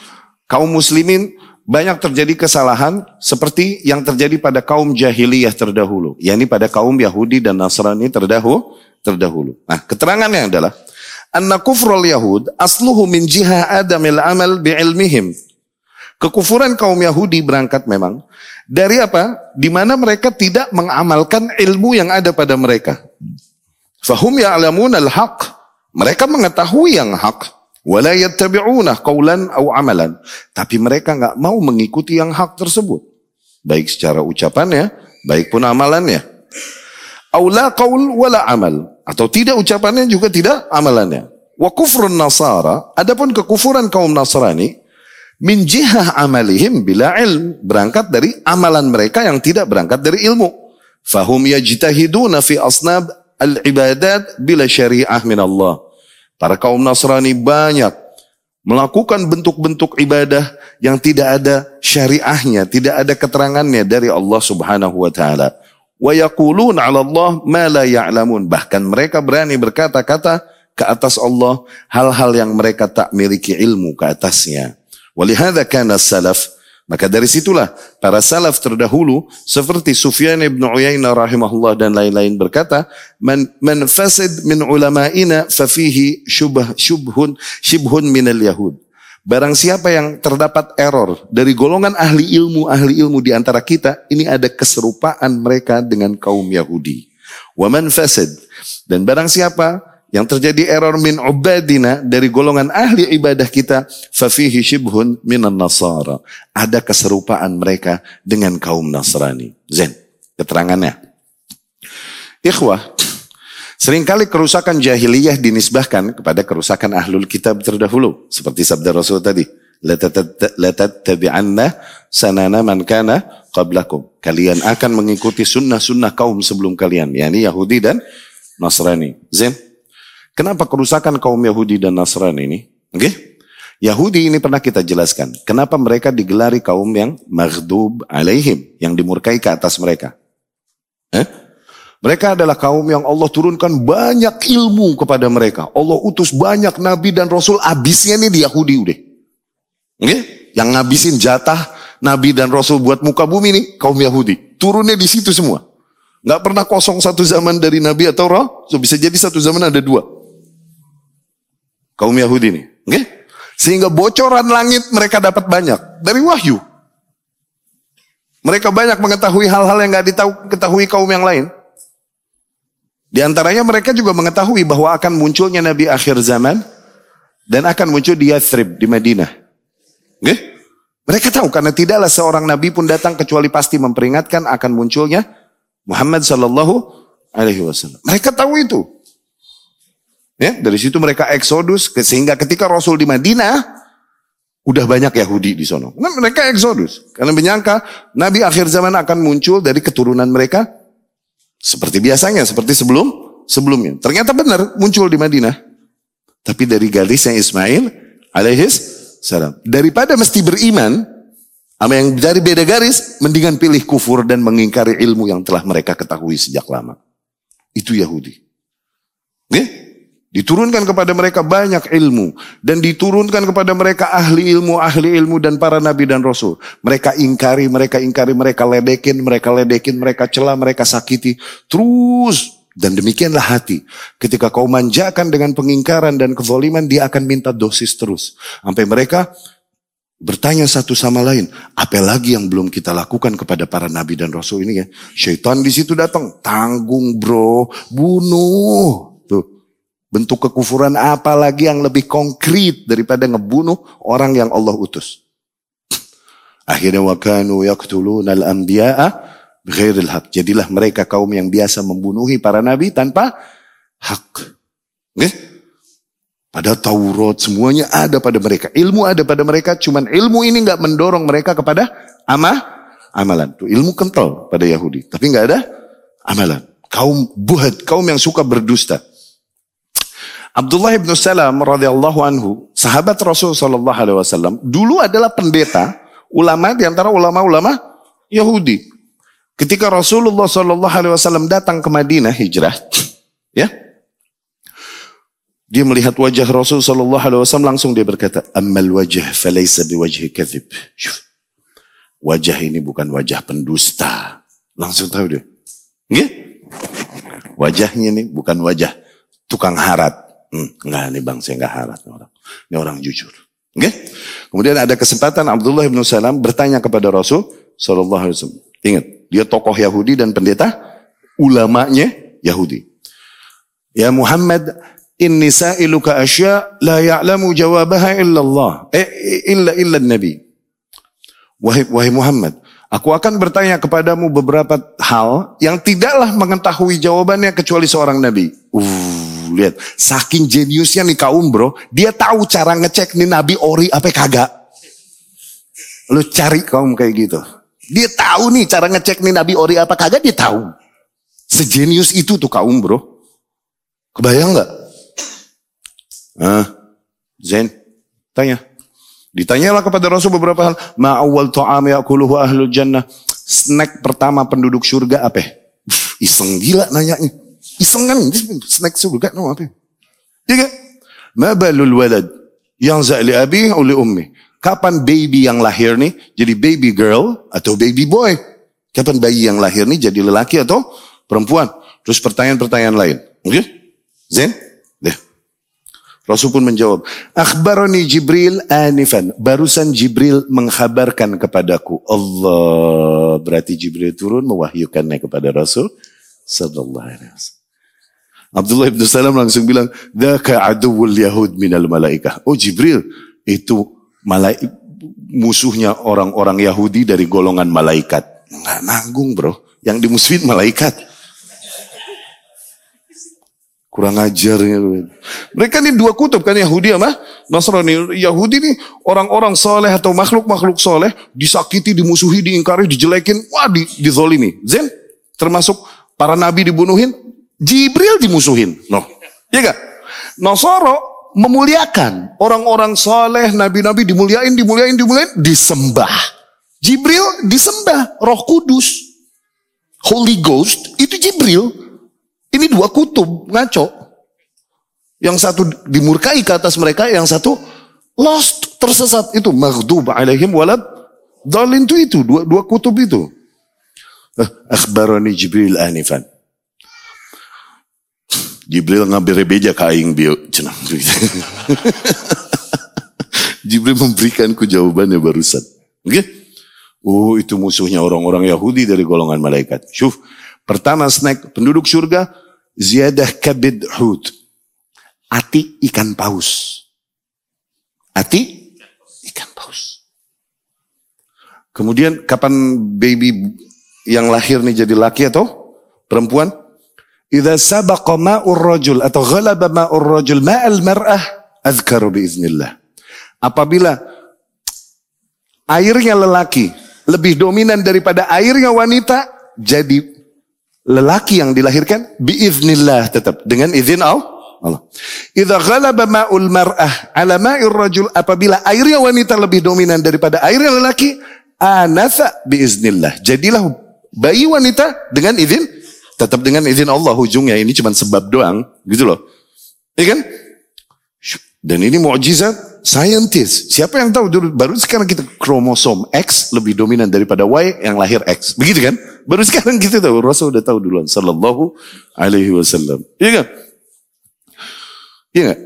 kaum muslimin banyak terjadi kesalahan seperti yang terjadi pada kaum jahiliyah terdahulu. yakni pada kaum Yahudi dan Nasrani terdahulu. terdahulu. Nah, keterangannya adalah anna kufrul yahud asluhu min jiha adamil amal bi'ilmihim. Kekufuran kaum Yahudi berangkat memang dari apa? Di mana mereka tidak mengamalkan ilmu yang ada pada mereka. Fahum ya'lamun al-haq mereka mengetahui yang hak. Wala qawlan aw amalan. Tapi mereka nggak mau mengikuti yang hak tersebut. Baik secara ucapannya, baik pun amalannya. Aula qaul wala amal. Atau tidak ucapannya juga tidak amalannya. Wa kufrun nasara, adapun kekufuran kaum Nasrani, min jihah amalihim bila ilm, berangkat dari amalan mereka yang tidak berangkat dari ilmu. Fahum yajtahiduna fi asnab al-ibadat bila syariah min Allah. Para kaum Nasrani banyak melakukan bentuk-bentuk ibadah yang tidak ada syariahnya, tidak ada keterangannya dari Allah Subhanahu wa taala. Wa yaqulun 'ala Allah ma la ya'lamun. Bahkan mereka berani berkata-kata ke atas Allah hal-hal yang mereka tak miliki ilmu ke atasnya. Walihada kana salaf maka dari situlah para salaf terdahulu seperti Sufyan ibn Uyainah rahimahullah dan lain-lain berkata, "Man man fasid min ulama'ina fa fihi syubh syubhun shibhun minal yahud." Barang siapa yang terdapat error dari golongan ahli ilmu ahli ilmu di antara kita, ini ada keserupaan mereka dengan kaum Yahudi. Wa man fasid dan barang siapa yang terjadi error min ubadina dari golongan ahli ibadah kita fafihi shibhun minan nasara ada keserupaan mereka dengan kaum Nasrani zen keterangannya ikhwah sering kali kerusakan jahiliyah dinisbahkan kepada kerusakan ahlul kitab terdahulu seperti sabda Rasul tadi latattabi'anna sanana man kana qablakum. Kalian akan mengikuti sunnah-sunnah kaum sebelum kalian, yakni Yahudi dan Nasrani. Zain. Kenapa kerusakan kaum Yahudi dan Nasrani ini? Oke? Okay? Yahudi ini pernah kita jelaskan. Kenapa mereka digelari kaum yang maghdub alaihim, yang dimurkai ke atas mereka. Eh? Mereka adalah kaum yang Allah turunkan banyak ilmu kepada mereka. Allah utus banyak nabi dan rasul, abisnya nih di Yahudi udah. Okay? Yang ngabisin jatah nabi dan rasul buat muka bumi nih kaum Yahudi. Turunnya di situ semua. Nggak pernah kosong satu zaman dari nabi atau roh. So bisa jadi satu zaman ada dua. Kaum Yahudi nih. Okay? Sehingga bocoran langit mereka dapat banyak dari wahyu. Mereka banyak mengetahui hal-hal yang nggak diketahui kaum yang lain. Di antaranya mereka juga mengetahui bahwa akan munculnya Nabi akhir zaman dan akan muncul di Yathrib, di Madinah. Okay? Mereka tahu karena tidaklah seorang Nabi pun datang kecuali pasti memperingatkan akan munculnya Muhammad Sallallahu Alaihi Wasallam. Mereka tahu itu. Ya, dari situ mereka eksodus sehingga ketika Rasul di Madinah udah banyak Yahudi di sana. Nah, mereka eksodus karena menyangka Nabi akhir zaman akan muncul dari keturunan mereka seperti biasanya, seperti sebelum sebelumnya. Ternyata benar muncul di Madinah. Tapi dari garisnya Ismail alaihis salam. Daripada mesti beriman sama yang dari beda garis, mendingan pilih kufur dan mengingkari ilmu yang telah mereka ketahui sejak lama. Itu Yahudi. Okay? Diturunkan kepada mereka banyak ilmu. Dan diturunkan kepada mereka ahli ilmu, ahli ilmu dan para nabi dan rasul. Mereka ingkari, mereka ingkari, mereka ledekin, mereka ledekin, mereka celah, mereka sakiti. Terus. Dan demikianlah hati. Ketika kau manjakan dengan pengingkaran dan kezaliman, dia akan minta dosis terus. Sampai mereka bertanya satu sama lain, apa lagi yang belum kita lakukan kepada para nabi dan rasul ini ya? Syaitan di situ datang, tanggung bro, bunuh. Bentuk kekufuran apa lagi yang lebih konkret daripada ngebunuh orang yang Allah utus. Akhirnya wakanu yaqtuluna al-anbiya'a bighairil haq. Jadilah mereka kaum yang biasa membunuhi para nabi tanpa hak. Okay? Pada Taurat semuanya ada pada mereka. Ilmu ada pada mereka, cuman ilmu ini nggak mendorong mereka kepada amah amalan. Tuh, ilmu kental pada Yahudi, tapi nggak ada amalan. Kaum buhat, kaum yang suka berdusta. Abdullah bin Salam radhiyallahu anhu, sahabat Rasul sallallahu alaihi wasallam, dulu adalah pendeta, ulama di antara ulama-ulama Yahudi. Ketika Rasulullah sallallahu alaihi wasallam datang ke Madinah hijrah, ya. Dia melihat wajah Rasul sallallahu alaihi wasallam langsung dia berkata, "Ammal wajh falaysa biwajhi kadzib." Wajah ini bukan wajah pendusta. Langsung tahu dia. Nggih? Wajahnya ini bukan wajah tukang harat Hmm, enggak, ini bang saya enggak harap. Ini orang, ini orang jujur. Okay? Kemudian ada kesempatan Abdullah bin Salam bertanya kepada Rasul Sallallahu Alaihi Wasallam. Ingat, dia tokoh Yahudi dan pendeta, ulamanya Yahudi. Ya Muhammad, inni sa'iluka asya la ya'lamu jawabaha illa Allah. Eh, illa illa Nabi. Wahai, wahai Muhammad, aku akan bertanya kepadamu beberapa hal yang tidaklah mengetahui jawabannya kecuali seorang Nabi. Uh, lihat, saking jeniusnya nih kaum bro, dia tahu cara ngecek nih nabi ori apa kagak. Lu cari kaum kayak gitu. Dia tahu nih cara ngecek nih nabi ori apa kagak, dia tahu. Sejenius itu tuh kaum bro. Kebayang nggak? Ah, Zen, tanya. Ditanyalah kepada Rasul beberapa hal. Ma'awal ta'am ya'kuluhu ahlul jannah. Snack pertama penduduk surga apa? Iseng gila nanyanya. Iseng kan, snack surga no apa? Iya kan? Ma balul walad yang za'li abi oleh ummi. Kapan baby yang lahir nih jadi baby girl atau baby boy? Kapan bayi yang lahir nih jadi lelaki atau perempuan? Terus pertanyaan-pertanyaan lain. Oke? Okay? Deh. Rasul pun menjawab, Akhbarani Jibril anifan. Barusan Jibril menghabarkan kepadaku. Allah. Berarti Jibril turun mewahyukannya kepada Rasul. Sallallahu alaihi wasallam. Abdullah bin Salam langsung bilang, "Dzaka aduwul yahud minal malaikah." Oh Jibril, itu malaik musuhnya orang-orang Yahudi dari golongan malaikat. Enggak nanggung, Bro. Yang dimusuhin malaikat. Kurang ajar. Mereka ini dua kutub kan Yahudi sama Nasrani. Yahudi ini orang-orang soleh atau makhluk-makhluk soleh disakiti, dimusuhi, diingkari, dijelekin. Wah di, dizolimi. Zen termasuk para nabi dibunuhin. Jibril dimusuhin. No. Iya gak? Nasoro memuliakan. Orang-orang soleh, nabi-nabi dimuliain, dimuliain, dimuliain. Disembah. Jibril disembah. Roh Kudus. Holy Ghost itu Jibril ini dua kutub ngaco. Yang satu dimurkai ke atas mereka, yang satu lost, tersesat. Itu maghdub alaihim walad dalin itu itu, dua, dua kutub itu. Eh, akhbarani Jibril anifan. Jibril ngambil beja kaing bio. Jibril memberikanku jawabannya barusan. Oke? Okay? Oh, itu musuhnya orang-orang Yahudi dari golongan malaikat. Syuf, Pertama snack penduduk surga, ziyadah kabid hud. Ati ikan paus. Ati ikan paus. Kemudian kapan baby yang lahir nih jadi laki atau perempuan? Idza sabaqa ma'ur rajul atau ghalaba ma'ur rajul ma'al mar'ah azkaru biiznillah. Apabila airnya lelaki lebih dominan daripada airnya wanita, jadi lelaki yang dilahirkan biiznillah tetap dengan izin Allah. Idza ghalaba ma'ul mar'ah ala ma'ir rajul apabila airnya wanita lebih dominan daripada airnya lelaki anasa biiznillah. Jadilah bayi wanita dengan izin tetap dengan izin Allah ujungnya ini cuma sebab doang gitu loh. Iya kan? Dan ini mukjizat scientist. Siapa yang tahu dulu baru sekarang kita kromosom X lebih dominan daripada Y yang lahir X. Begitu kan? Baru sekarang kita tahu. Rasul udah tahu duluan. Sallallahu alaihi wasallam. Iya kan? Iya gak?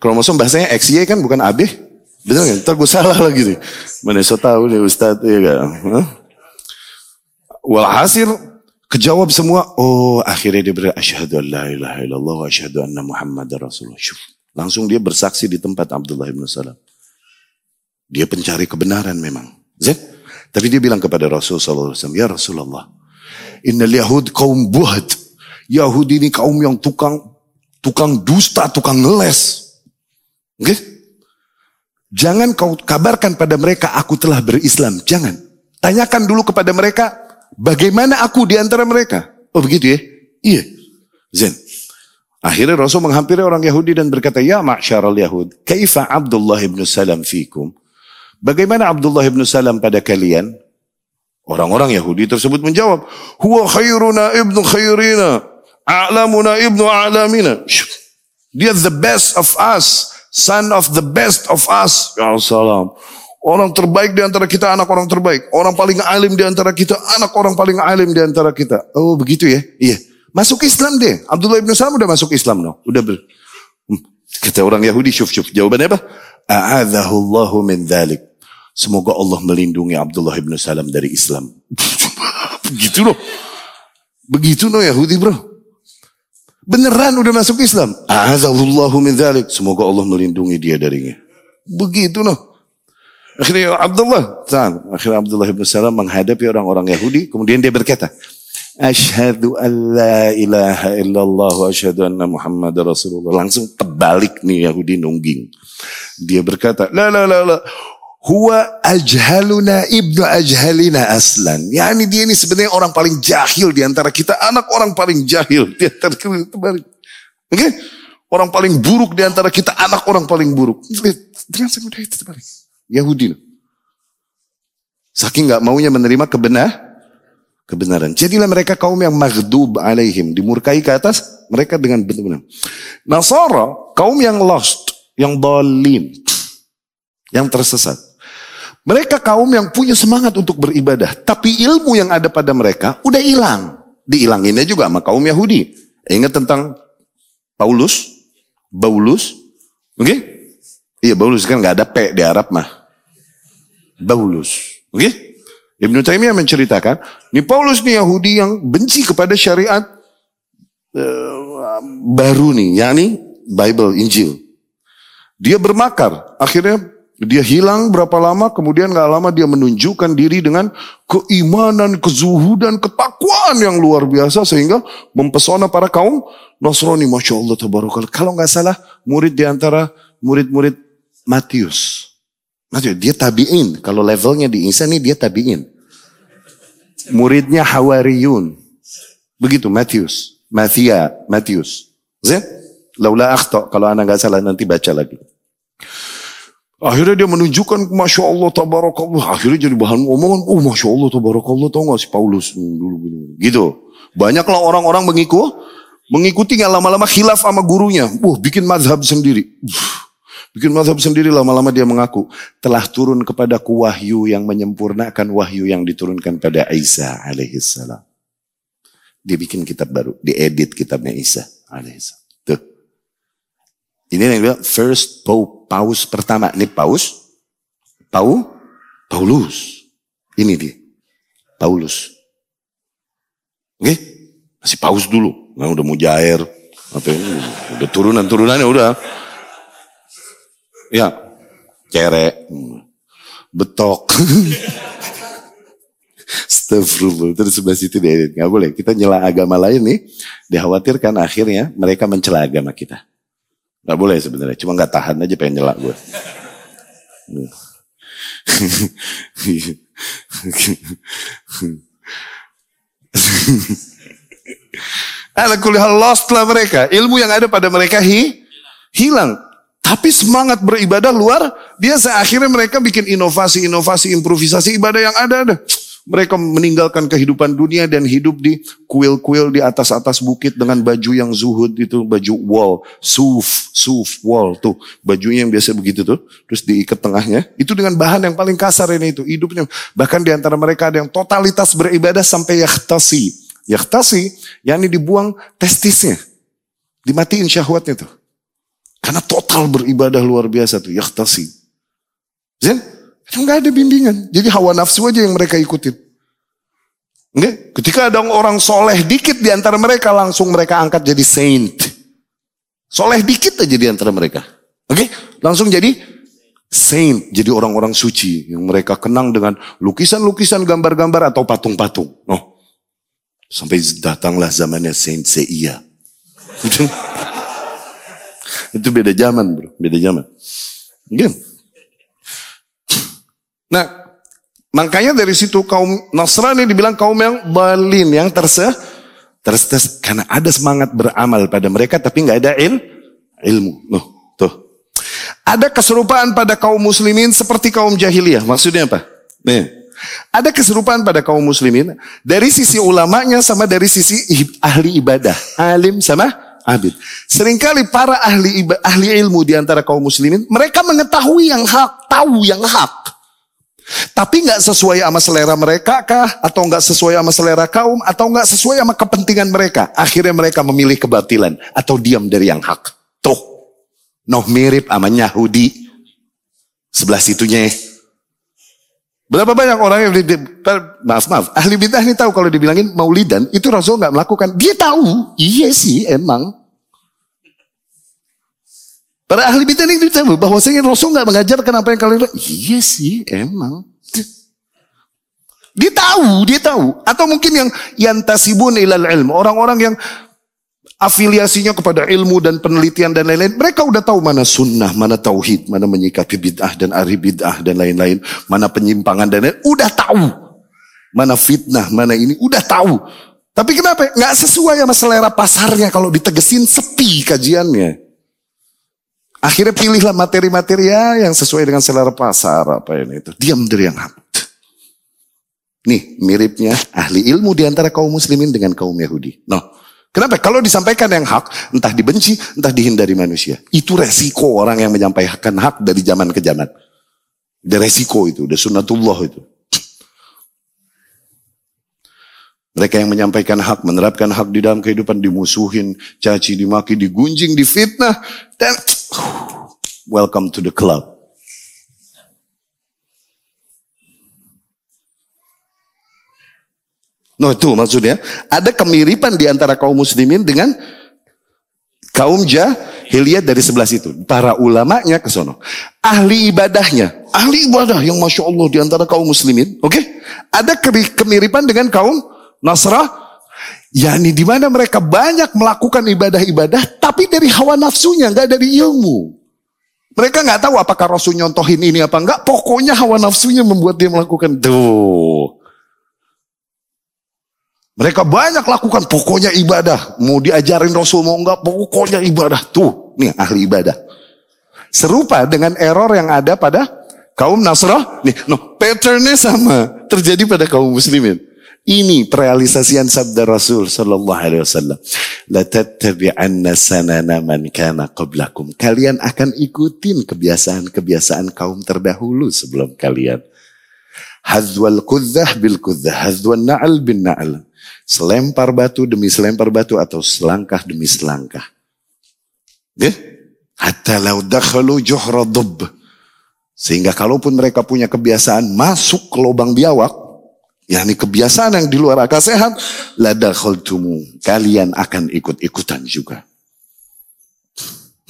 Kromosom bahasanya XY kan bukan AB. Betul kan? Ntar gue salah lagi nih. Mana so tahu nih Ustaz. Iya kan? Walhasil kejawab semua. Oh akhirnya dia berkata. Asyhadu an la ilaha illallah wa asyhadu anna Muhammad Rasulullah. Syuf. Langsung dia bersaksi di tempat Abdullah bin Salam. Dia pencari kebenaran memang. Zed? Tapi dia bilang kepada Rasulullah SAW, Ya Rasulullah, Innal Yahud kaum buhat. Yahudi ini kaum yang tukang tukang dusta, tukang ngeles. Okay? Jangan kau kabarkan pada mereka aku telah berislam. Jangan. Tanyakan dulu kepada mereka bagaimana aku di antara mereka. Oh begitu ya? Iya. Zen. Akhirnya Rasul menghampiri orang Yahudi dan berkata, Ya ma'syarul Yahud, kaifa Abdullah ibn Salam fikum? Bagaimana Abdullah ibn Salam pada kalian? Orang-orang Yahudi tersebut menjawab, Huwa khairuna ibnu khairina, a'lamuna ibnu a'lamina. Dia the best of us, son of the best of us. Ya. Orang terbaik di antara kita, anak orang terbaik. Orang paling alim di antara kita, anak orang paling alim di antara kita. Oh begitu ya? Iya. Masuk Islam deh. Abdullah ibn Salam udah masuk Islam no. Udah ber... Hmm. Kata orang Yahudi, syuf syuf. Jawabannya apa? A'adzahullahu min dhalik. Semoga Allah melindungi Abdullah ibn Salam dari Islam. Begitu loh. Begitu loh Yahudi bro. Beneran udah masuk Islam. Azallahu min dhalik. Semoga Allah melindungi dia darinya. Begitu loh. Akhirnya Abdullah, akhirnya Abdullah ibn Salam menghadapi orang-orang Yahudi, kemudian dia berkata, Ashhadu an la ilaha illallah wa ashhadu anna Muhammad Rasulullah. Langsung terbalik nih Yahudi nungging. Dia berkata, la la la la, Huwa ajhaluna ibnu ajhalina aslan. Ya ini dia ini sebenarnya orang paling jahil di antara kita. Anak orang paling jahil di antara kita. Oke? Okay? Orang paling buruk di antara kita. Anak orang paling buruk. Dengan semudah itu terbalik. Yahudi. Saking nggak maunya menerima kebenar, kebenaran. Jadilah mereka kaum yang maghdub alaihim. Dimurkai ke atas. Mereka dengan benar-benar. Nasara, kaum yang lost. Yang dolin. Yang tersesat. Mereka kaum yang punya semangat untuk beribadah. Tapi ilmu yang ada pada mereka udah hilang. Dihilanginnya juga sama kaum Yahudi. Ingat tentang Paulus? Paulus? Oke? Okay? Iya Paulus kan gak ada P di Arab mah. Paulus. Oke? Okay? Ibnu Taimiyah menceritakan, ini Paulus nih Yahudi yang benci kepada syariat uh, baru nih, yakni Bible, Injil. Dia bermakar, akhirnya Dia hilang berapa lama, kemudian gak lama dia menunjukkan diri dengan keimanan, kezuhudan, ketakwaan yang luar biasa sehingga mempesona para kaum Nasrani. Masya Allah, tabarakallah. Kalau nggak salah, murid di antara murid-murid Matius. Matius, dia tabiin. Kalau levelnya di Isa nih dia tabiin. Muridnya Hawariyun. Begitu Matius. Mathia, Matius. Zin? Laula akhta, kalau anak nggak salah nanti baca lagi. Akhirnya dia menunjukkan, Masya Allah, tabarakallah. Akhirnya jadi bahan omongan, oh Masya Allah, tabarakallah, tau gak si Paulus dulu gini. Gitu. Banyaklah orang-orang mengikuti, mengikuti nggak lama-lama khilaf sama gurunya. Wah, bikin madhab sendiri. Bikin madhab sendiri lama-lama dia mengaku. Telah turun kepada wahyu yang menyempurnakan wahyu yang diturunkan pada Isa alaihissalam. Dia bikin kitab baru, diedit kitabnya Isa alaihissalam. Tuh. Ini yang bilang first pope paus pertama. Ini paus. Pau, Paulus. Ini dia. Paulus. Oke? Masih paus dulu. Nah, udah mujair. Apa ini? Udah turunan-turunannya udah. Ya. Cerek. Betok. Astagfirullah. Terus sebelah situ dia. Gak boleh. Kita nyela agama lain nih. Dikhawatirkan akhirnya mereka mencela agama kita. Gak boleh sebenarnya, cuma gak tahan aja pengen nyelak gue. Kulihal lost lah mereka. Ilmu yang ada pada mereka hi, hilang. Tapi semangat beribadah luar biasa. Akhirnya mereka bikin inovasi-inovasi, improvisasi ibadah yang ada ada. Mereka meninggalkan kehidupan dunia dan hidup di kuil-kuil di atas-atas bukit dengan baju yang zuhud itu, baju wall, suf, suf, wall tuh, bajunya yang biasa begitu tuh, terus diikat tengahnya. Itu dengan bahan yang paling kasar ini itu, hidupnya. Bahkan di antara mereka ada yang totalitas beribadah sampai yahtasi. Yahtasi, yakni dibuang testisnya. Dimatiin syahwatnya tuh. Karena total beribadah luar biasa tuh, yahtasi. Zin? Enggak ada bimbingan. Jadi hawa nafsu aja yang mereka ikutin. Enggak? Ketika ada orang soleh dikit di antara mereka, langsung mereka angkat jadi saint. Soleh dikit aja di antara mereka. Oke? Langsung jadi saint. Jadi orang-orang suci. Yang mereka kenang dengan lukisan-lukisan, gambar-gambar atau patung-patung. Oh. Sampai datanglah zamannya Saint Seiya. Itu, beda zaman bro. Beda zaman. Oke? Nah, makanya dari situ kaum Nasrani dibilang kaum yang balin, yang terse, terus karena ada semangat beramal pada mereka tapi nggak ada il, ilmu. Loh, tuh. Ada keserupaan pada kaum muslimin seperti kaum jahiliyah. Maksudnya apa? Nih. Ada keserupaan pada kaum muslimin dari sisi ulamanya sama dari sisi ahli ibadah. Alim sama abid. Seringkali para ahli ahli ilmu di antara kaum muslimin, mereka mengetahui yang hak, tahu yang hak. Tapi nggak sesuai sama selera mereka kah? Atau nggak sesuai sama selera kaum? Atau nggak sesuai sama kepentingan mereka? Akhirnya mereka memilih kebatilan. Atau diam dari yang hak. Tuh. Noh mirip sama Yahudi. Sebelah situnya. Berapa banyak orang yang maaf maaf ahli bidah ini tahu kalau dibilangin maulidan itu Rasul nggak melakukan dia tahu iya sih emang Para ahli bidah ini tahu bahwasanya Rasul nggak mengajarkan apa yang kalian Iya sih, emang. Dia tahu, dia tahu. Atau mungkin yang yantasibun ilal ilmu. Orang-orang yang afiliasinya kepada ilmu dan penelitian dan lain-lain. Mereka udah tahu mana sunnah, mana tauhid, mana menyikapi bid'ah dan ari bid'ah dan lain-lain. Mana penyimpangan dan lain-lain. Udah tahu. Mana fitnah, mana ini. Udah tahu. Tapi kenapa? Nggak sesuai sama selera pasarnya kalau ditegesin sepi kajiannya. Akhirnya pilihlah materi-materi ya yang sesuai dengan selera pasar apa ini itu. Diam dari yang hak. Nih miripnya ahli ilmu di antara kaum muslimin dengan kaum Yahudi. No. Kenapa? Kalau disampaikan yang hak, entah dibenci, entah dihindari manusia. Itu resiko orang yang menyampaikan hak dari zaman ke zaman. Ada resiko itu, ada sunnatullah itu. Mereka yang menyampaikan hak, menerapkan hak di dalam kehidupan, dimusuhin, caci, dimaki, digunjing, difitnah, dan welcome to the club. No itu maksudnya ada kemiripan di antara kaum muslimin dengan kaum jah Hiliyat dari sebelah situ. Para ulamanya ke sono. Ahli ibadahnya. Ahli ibadah yang Masya Allah di antara kaum muslimin. Oke. Okay? Ada kemiripan dengan kaum Nasrah. yakni di mana mereka banyak melakukan ibadah-ibadah. Tapi dari hawa nafsunya. nggak dari ilmu. Mereka nggak tahu apakah Rasul nyontohin ini apa enggak. Pokoknya hawa nafsunya membuat dia melakukan. Tuh. Mereka banyak lakukan pokoknya ibadah. Mau diajarin Rasul mau enggak, pokoknya ibadah. Tuh, nih ahli ibadah. Serupa dengan error yang ada pada kaum Nasrah. Nih, no, patternnya sama. Terjadi pada kaum muslimin. Ini perealisasian sabda Rasul sallallahu alaihi wasallam. La tattabi'anna sanana man kana qablakum. Kalian akan ikutin kebiasaan-kebiasaan kaum terdahulu sebelum kalian. Hadzwal kudzah bil kudzah, hadzwan na'al bin na'al selempar batu demi selempar batu atau selangkah demi selangkah. Sehingga kalaupun mereka punya kebiasaan masuk ke lubang biawak, yakni kebiasaan yang di luar akal sehat, la. Kalian akan ikut-ikutan juga.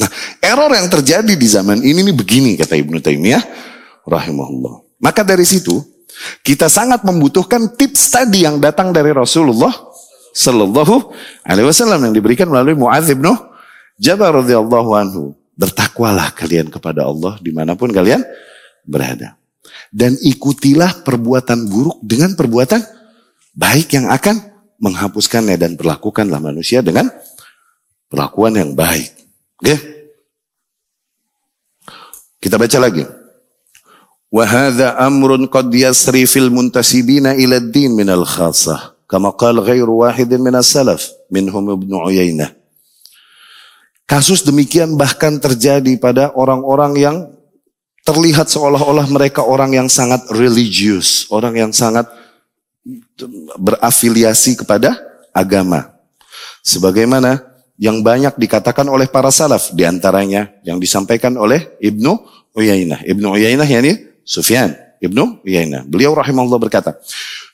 Nah, error yang terjadi di zaman ini ini begini kata Ibnu Taimiyah rahimahullah. Maka dari situ kita sangat membutuhkan tips tadi yang datang dari Rasulullah Sallallahu Alaihi Wasallam yang diberikan melalui Muadz bin Jabal radhiyallahu anhu. Bertakwalah kalian kepada Allah di mana pun kalian berada. Dan ikutilah perbuatan buruk dengan perbuatan baik yang akan menghapuskannya dan perlakukanlah manusia dengan perlakuan yang baik. Oke? Kita baca lagi. Wa hadha amrun qad yasri المنتسبين إلى الدين من الخاصة كما قال غير واحد من السلف منهم min as-salaf. Kasus demikian bahkan terjadi pada orang-orang yang terlihat seolah-olah mereka orang yang sangat religius, orang yang sangat berafiliasi kepada agama. Sebagaimana yang banyak dikatakan oleh para salaf di antaranya yang disampaikan oleh Ibnu Uyainah. Ibnu Uyainah yakni Sufyan Ibnu Uyainah. Beliau rahimahullah berkata,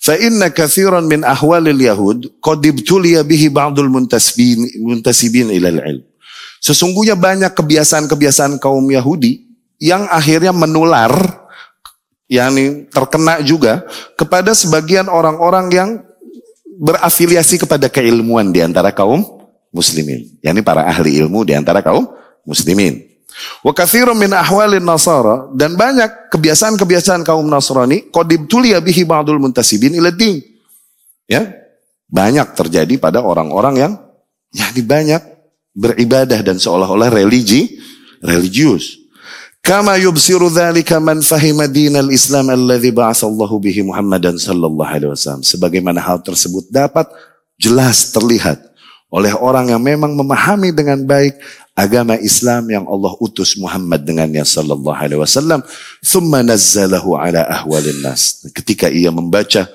"Fa inna kathiran min ahwalil yahud qad ibtuliya bihi ba'dul muntasibin muntasibin ila ilm." Sesungguhnya banyak kebiasaan-kebiasaan kaum Yahudi yang akhirnya menular yakni terkena juga kepada sebagian orang-orang yang berafiliasi kepada keilmuan di antara kaum muslimin, yakni para ahli ilmu di antara kaum muslimin. Wa min ahwalin nasara dan banyak kebiasaan-kebiasaan kaum Nasrani qadib tulia bihi ba'dul muntasibin ila. Ya. Banyak terjadi pada orang-orang yang yakni banyak beribadah dan seolah-olah religi religius. Kama yubsiru dzalika man fahima dinal Islam alladhi ba'atsallahu bihi Muhammadan sallallahu alaihi wasallam. Sebagaimana hal tersebut dapat jelas terlihat oleh orang yang memang memahami dengan baik agama Islam yang Allah utus Muhammad dengannya sallallahu alaihi wasallam. Thumma nazzalahu ala ahwalin nas. Ketika ia membaca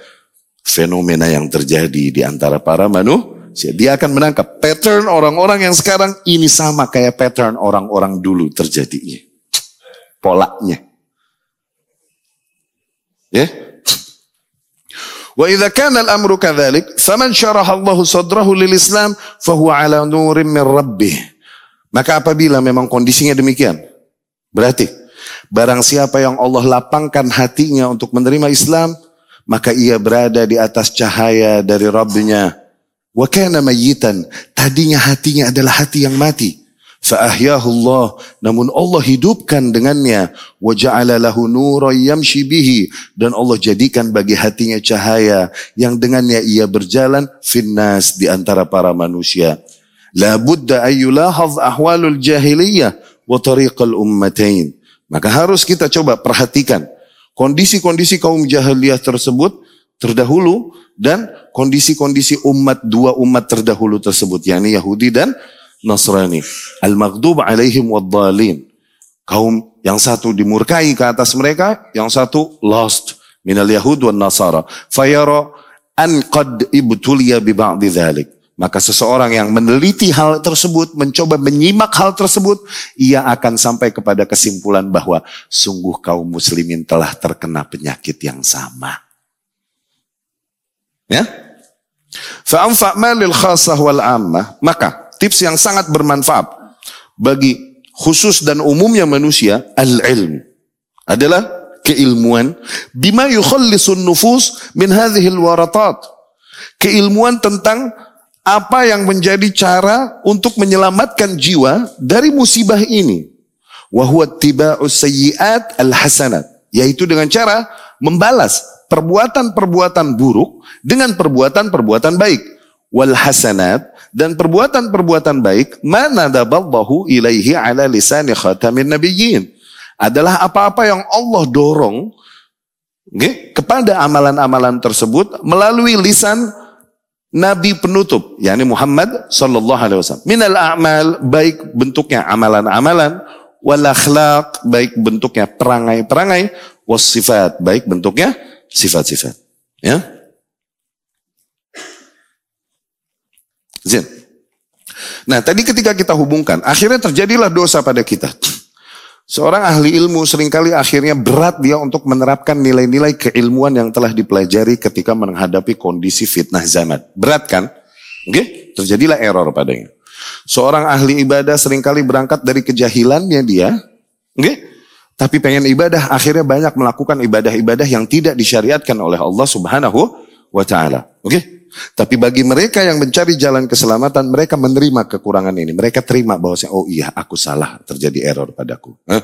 fenomena yang terjadi di antara para manusia dia akan menangkap pattern orang-orang yang sekarang ini sama kayak pattern orang-orang dulu terjadinya. Polanya. Ya Wa idza kana al-amru kadzalik, faman syaraha Allah sadrahu lil Islam fahuwa ala nurin min rabbih. Maka apabila memang kondisinya demikian, berarti barang siapa yang Allah lapangkan hatinya untuk menerima Islam, maka ia berada di atas cahaya dari Rabbnya. Wa kana mayyitan, tadinya hatinya adalah hati yang mati. Fa'ahyahu Allah, namun Allah hidupkan dengannya. Wa ja'ala lahu. Dan Allah jadikan bagi hatinya cahaya yang dengannya ia berjalan finnas di antara para manusia. La budda ayyulahaz ahwalul jahiliyah wa tariqal ummatain. Maka harus kita coba perhatikan kondisi-kondisi kaum jahiliyah tersebut terdahulu dan kondisi-kondisi umat dua umat terdahulu tersebut yakni Yahudi dan Nasrani. Al-maghdub alaihim waddalin. Kaum yang satu dimurkai ke atas mereka, yang satu lost minal yahud wan nasara. Fayara an qad ibtuliya bi ba'di dhalik. Maka seseorang yang meneliti hal tersebut, mencoba menyimak hal tersebut, ia akan sampai kepada kesimpulan bahwa sungguh kaum muslimin telah terkena penyakit yang sama. Ya? Fa'anfa' malil khasah wal ammah. Maka tips yang sangat bermanfaat bagi khusus dan umumnya manusia al-ilm adalah keilmuan bima yukhallisun nufus min hadhil waratat. Keilmuan tentang apa yang menjadi cara untuk menyelamatkan jiwa dari musibah ini. Wahuwa tiba'us sayyiat al-hasanat. Yaitu dengan cara membalas perbuatan-perbuatan buruk dengan perbuatan-perbuatan baik. Wal hasanat dan perbuatan-perbuatan baik mana daballahu ilaihi ala lisani khatamin nabiyyin adalah apa-apa yang Allah dorong okay, kepada amalan-amalan tersebut melalui lisan Nabi penutup, yakni Muhammad sallallahu alaihi wasallam. Minal a'mal baik bentuknya amalan-amalan, wal akhlaq baik bentuknya perangai-perangai, was sifat baik bentuknya sifat-sifat. Ya. Zin. Nah, tadi ketika kita hubungkan, akhirnya terjadilah dosa pada kita. Seorang ahli ilmu sering kali akhirnya berat dia untuk menerapkan nilai-nilai keilmuan yang telah dipelajari ketika menghadapi kondisi fitnah zaman. Berat kan? Oke, okay? terjadilah error padanya. Seorang ahli ibadah sering kali berangkat dari kejahilannya dia, oke? Okay? Tapi pengen ibadah, akhirnya banyak melakukan ibadah-ibadah yang tidak disyariatkan oleh Allah Subhanahu wa taala. Oke? Okay? Tapi bagi mereka yang mencari jalan keselamatan, mereka menerima kekurangan ini. Mereka terima bahwa oh iya aku salah, terjadi error padaku. Hah?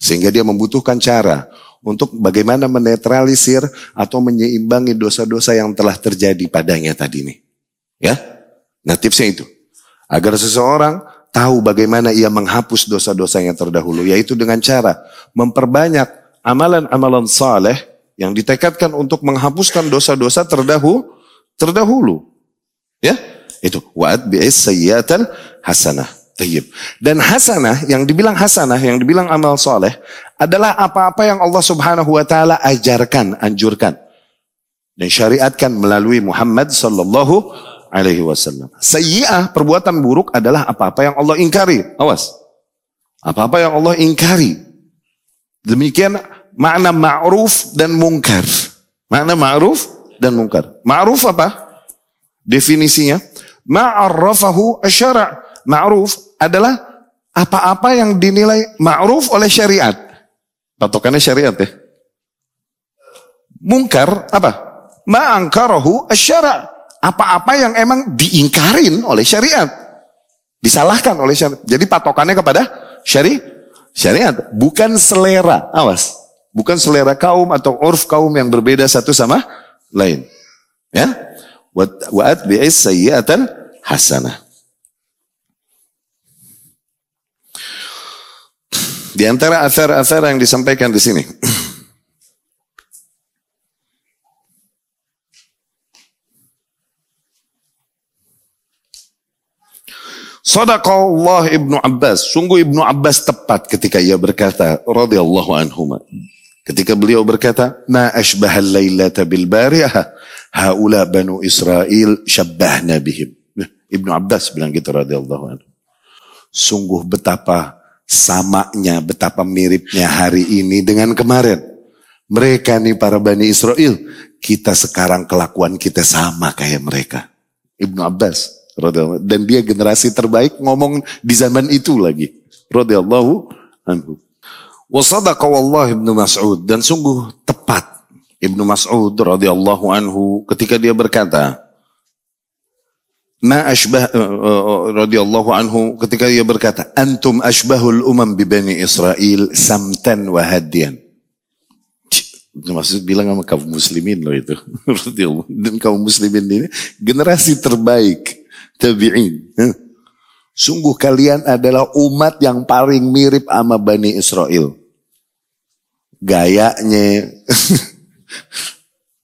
Sehingga dia membutuhkan cara untuk bagaimana menetralisir atau menyeimbangi dosa-dosa yang telah terjadi padanya tadi ini. Ya, nah tipsnya itu. Agar seseorang tahu bagaimana ia menghapus dosa-dosa yang terdahulu. Yaitu dengan cara memperbanyak amalan-amalan saleh yang ditekadkan untuk menghapuskan dosa-dosa terdahulu terdahulu. Ya, itu wa'ad bi'is sayyiatan hasanah. Tayyib. Dan hasanah, yang dibilang hasanah, yang dibilang amal soleh, adalah apa-apa yang Allah subhanahu wa ta'ala ajarkan, anjurkan. Dan syariatkan melalui Muhammad sallallahu alaihi wasallam. Sayyi'ah, perbuatan buruk adalah apa-apa yang Allah ingkari. Awas. Apa-apa yang Allah ingkari. Demikian makna ma'ruf dan mungkar. Makna ma'ruf dan mungkar. Ma'ruf apa? Definisinya, ma'arrafahu asyara. Ma'ruf adalah apa-apa yang dinilai ma'ruf oleh syariat. Patokannya syariat ya. Mungkar apa? Ma'angkarahu asyara. Apa-apa yang emang diingkarin oleh syariat. Disalahkan oleh syariat. Jadi patokannya kepada syari syariat. Bukan selera. Awas. Bukan selera kaum atau urf kaum yang berbeda satu sama lain. Ya. Wa atbi'is sayyi'atan hasanah. Di antara asar-asar yang disampaikan di sini. Sadaqallah Ibnu Abbas. Sungguh Ibnu Abbas tepat ketika ia berkata radhiyallahu anhu. Ketika beliau berkata, "Ma ashbahal lailata bil bariyah, haula banu Israel syabbahna bihim." Ibnu Abbas bilang gitu radhiyallahu anhu. Sungguh betapa samanya, betapa miripnya hari ini dengan kemarin. Mereka nih para Bani Israel, kita sekarang kelakuan kita sama kayak mereka. Ibnu Abbas dan dia generasi terbaik ngomong di zaman itu lagi. Radhiyallahu anhu. Wasadaqa wallah Ibnu Mas'ud. Dan sungguh tepat Ibnu Mas'ud radhiyallahu anhu ketika dia berkata Ma ashbah uh, radhiyallahu anhu ketika dia berkata antum ashbahul umam bi bani Israel samtan wa Ibnu Mas'ud bilang sama kaum muslimin loh itu. Dan kaum muslimin ini generasi terbaik tabi'in. Sungguh kalian adalah umat yang paling mirip sama Bani Israel gayanya,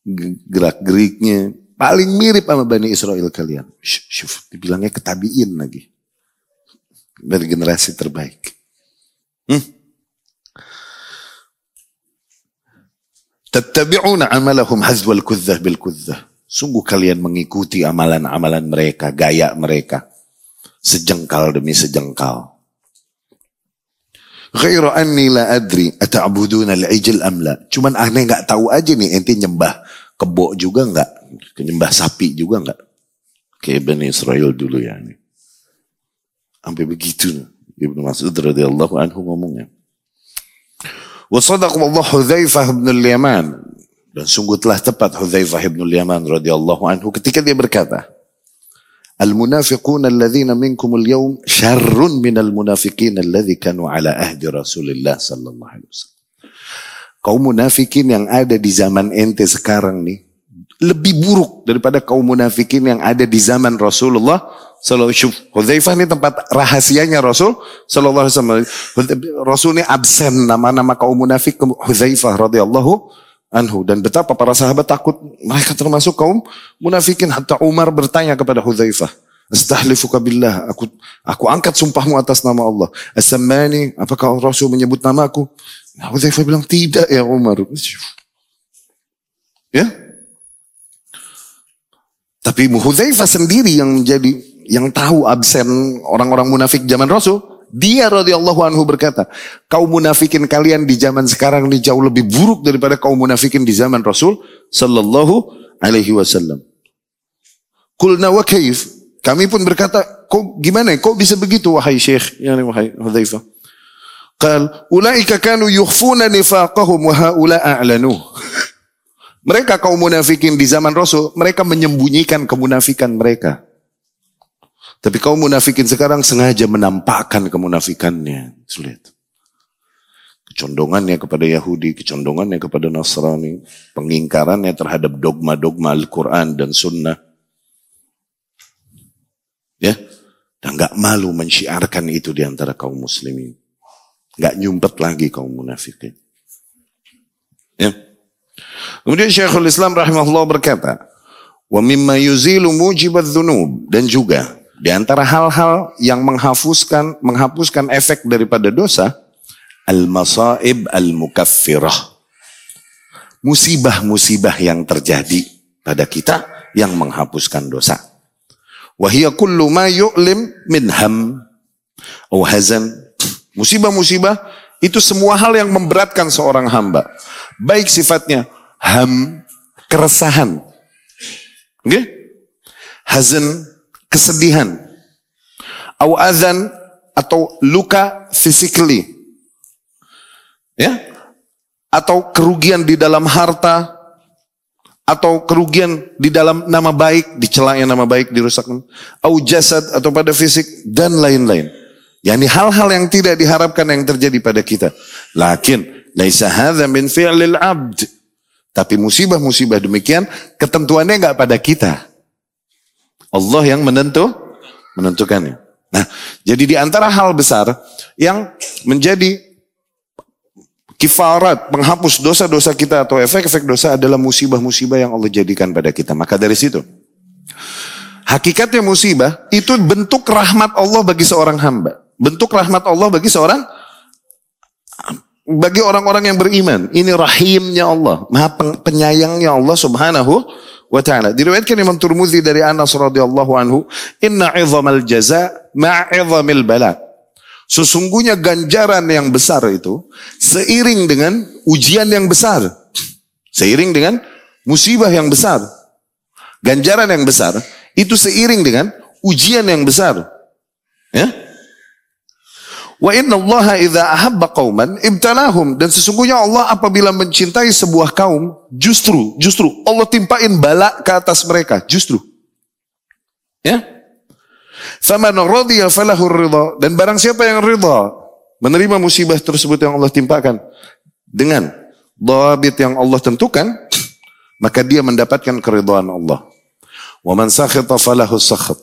gerak-geriknya, paling mirip sama Bani Israel kalian. Syuf, dibilangnya ketabiin lagi. Dari generasi terbaik. Hmm? Tattabi'una amalahum hazwal kudzah bil kudzah. Sungguh kalian mengikuti amalan-amalan mereka, gaya mereka. Sejengkal demi sejengkal. Ghairu anni la adri ata'buduna al-ijl am la. Cuman aneh nggak tahu aja nih ente nyembah kebo juga nggak? Nyembah sapi juga nggak? Kayak Bani Israel dulu ya. Sampai begitu. Ibnu Mas'ud radhiyallahu anhu ngomongnya. Wa sadaqallahu Hudzaifah bin al-Yaman dan sungguh telah tepat Hudzaifah bin al-Yaman radhiyallahu anhu ketika dia berkata, Al-munafiqun alladhina minkum al-yawm syarrun min al-munafiqin alladhi kanu ala ahdi Rasulillah sallallahu alaihi wasallam. Kaum munafikin yang ada di zaman ente sekarang nih lebih buruk daripada kaum munafikin yang ada di zaman Rasulullah Sallallahu Alaihi Wasallam. Hudzaifah ini tempat rahasianya Rasul Sallallahu Alaihi Wasallam. Rasul ini absen nama-nama kaum munafik Hudzaifah radhiyallahu anhu dan betapa para sahabat takut mereka termasuk kaum munafikin hatta Umar bertanya kepada Hudzaifah Astahlifuka billah, aku aku angkat sumpahmu atas nama Allah. As-sammani, apakah Rasul menyebut namaku? Hudzaifah bilang tidak ya Umar. Ya, tapi Hudzaifah sendiri yang menjadi yang tahu absen orang-orang munafik zaman Rasul. Dia radhiyallahu anhu berkata, kaum munafikin kalian di zaman sekarang ini jauh lebih buruk daripada kaum munafikin di zaman Rasul sallallahu alaihi wasallam. Kulna wa kaif? Kami pun berkata, kok gimana? Kok bisa begitu wahai Syekh? Yani wahai Hudzaifah. Qal, ulaika kanu yukhfuna nifaqahum wa haula a'lanuh. Mereka kaum munafikin di zaman Rasul, mereka menyembunyikan kemunafikan mereka. Tapi kaum munafikin sekarang sengaja menampakkan kemunafikannya. Sulit. Kecondongannya kepada Yahudi, kecondongannya kepada Nasrani, pengingkarannya terhadap dogma-dogma Al-Quran dan Sunnah. Ya, dan gak malu mensyiarkan itu di antara kaum muslimin. Gak nyumpet lagi kaum munafikin. Ya. Kemudian Syekhul Islam rahimahullah berkata, wa mimma yuzilu mujibat dan juga di antara hal-hal yang menghapuskan menghapuskan efek daripada dosa al-masaib al-mukaffirah. Musibah-musibah yang terjadi pada kita yang menghapuskan dosa. Wahia kullu ma yu'lim min ham atau hazan. Musibah-musibah itu semua hal yang memberatkan seorang hamba. Baik sifatnya ham, keresahan. Okay? Hazan, kesedihan. Awazan atau luka physically. Ya? Atau kerugian di dalam harta, atau kerugian di dalam nama baik, dicelanya nama baik dirusakkan, au jasad atau pada fisik dan lain-lain. Yani hal-hal yang tidak diharapkan yang terjadi pada kita. Lakin laisa hadza min fi'lil 'abd. Tapi musibah-musibah demikian ketentuannya enggak pada kita. Allah yang menentu menentukannya. Nah, jadi di antara hal besar yang menjadi kifarat, menghapus dosa-dosa kita atau efek-efek dosa adalah musibah-musibah yang Allah jadikan pada kita. Maka dari situ, hakikatnya musibah itu bentuk rahmat Allah bagi seorang hamba. Bentuk rahmat Allah bagi seorang bagi orang-orang yang beriman. Ini rahimnya Allah, maha penyayangnya Allah subhanahu wa ta'ala. Diriwayatkan Imam Turmuzi dari Anas radhiyallahu anhu, "Inna 'idhamal jaza ma'idhamil bala." Sesungguhnya ganjaran yang besar itu seiring dengan ujian yang besar. Seiring dengan musibah yang besar. Ganjaran yang besar itu seiring dengan ujian yang besar. Ya? Wa inna Allah idza ahabba qauman ibtalahum dan sesungguhnya Allah apabila mencintai sebuah kaum justru justru Allah timpain bala ke atas mereka justru. Ya? Faman radiya falahu ridha dan barang siapa yang ridha menerima musibah tersebut yang Allah timpakan dengan dhabit yang Allah tentukan maka dia mendapatkan keridhaan Allah. Wa man sakhita falahu sakhat.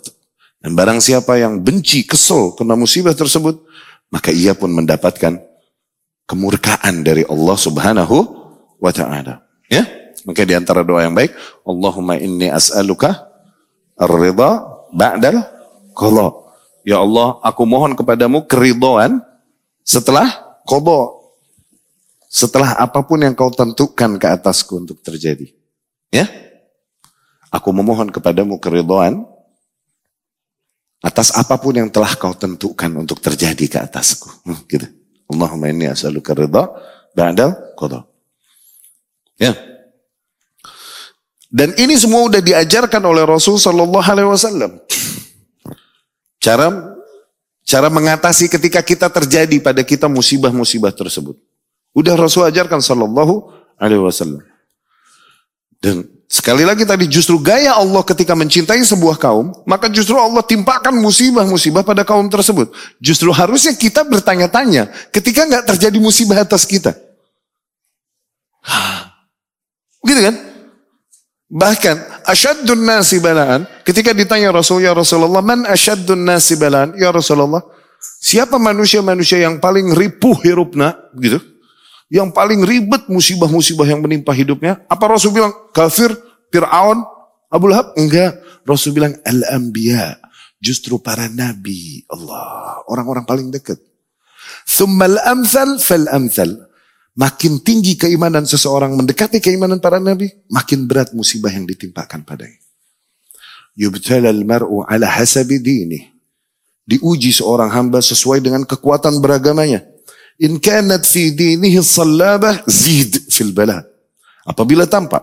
Dan barang siapa yang benci, kesel kena musibah tersebut, maka ia pun mendapatkan kemurkaan dari Allah Subhanahu wa taala. Ya? Maka di antara doa yang baik, Allahumma inni as'aluka ar-ridha ba'dal Kalau Ya Allah, aku mohon kepadamu keridhaan setelah qadha. Setelah apa pun yang kau tentukan ke atasku untuk terjadi. Ya? Aku memohon kepadamu keridhaan atas apa pun yang telah kau tentukan untuk terjadi ke atasku. Hmm, gitu. Allahumma inni as'aluka ridha ba'dal qadha. Ya. Dan ini semua sudah diajarkan oleh Rasul sallallahu alaihi wasallam. Cara Cara mengatasi ketika kita terjadi pada kita musibah-musibah tersebut. Udah Rasul ajarkan sallallahu alaihi wasallam. Dan sekali lagi tadi justru gaya Allah ketika mencintai sebuah kaum, maka justru Allah timpakan musibah-musibah pada kaum tersebut. Justru harusnya kita bertanya-tanya ketika nggak terjadi musibah atas kita. Gitu kan? Bahkan asyaddun nasi balaan ketika ditanya Rasul ya Rasulullah man asyaddun nasi balaan ya Rasulullah siapa manusia-manusia yang paling ripuh hirupna gitu yang paling ribet musibah-musibah yang menimpa hidupnya apa Rasul bilang kafir Fir'aun Abu Lahab enggak Rasul bilang al-anbiya justru para nabi Allah orang-orang paling dekat thummal amsal fal amsal Makin tinggi keimanan seseorang mendekati keimanan para nabi, makin berat musibah yang ditimpakan padanya. Yubtala al-mar'u ala hasabi dini. Diuji seorang hamba sesuai dengan kekuatan beragamanya. In kanat fi dinihi sallabah zid fil bala. Apabila tampak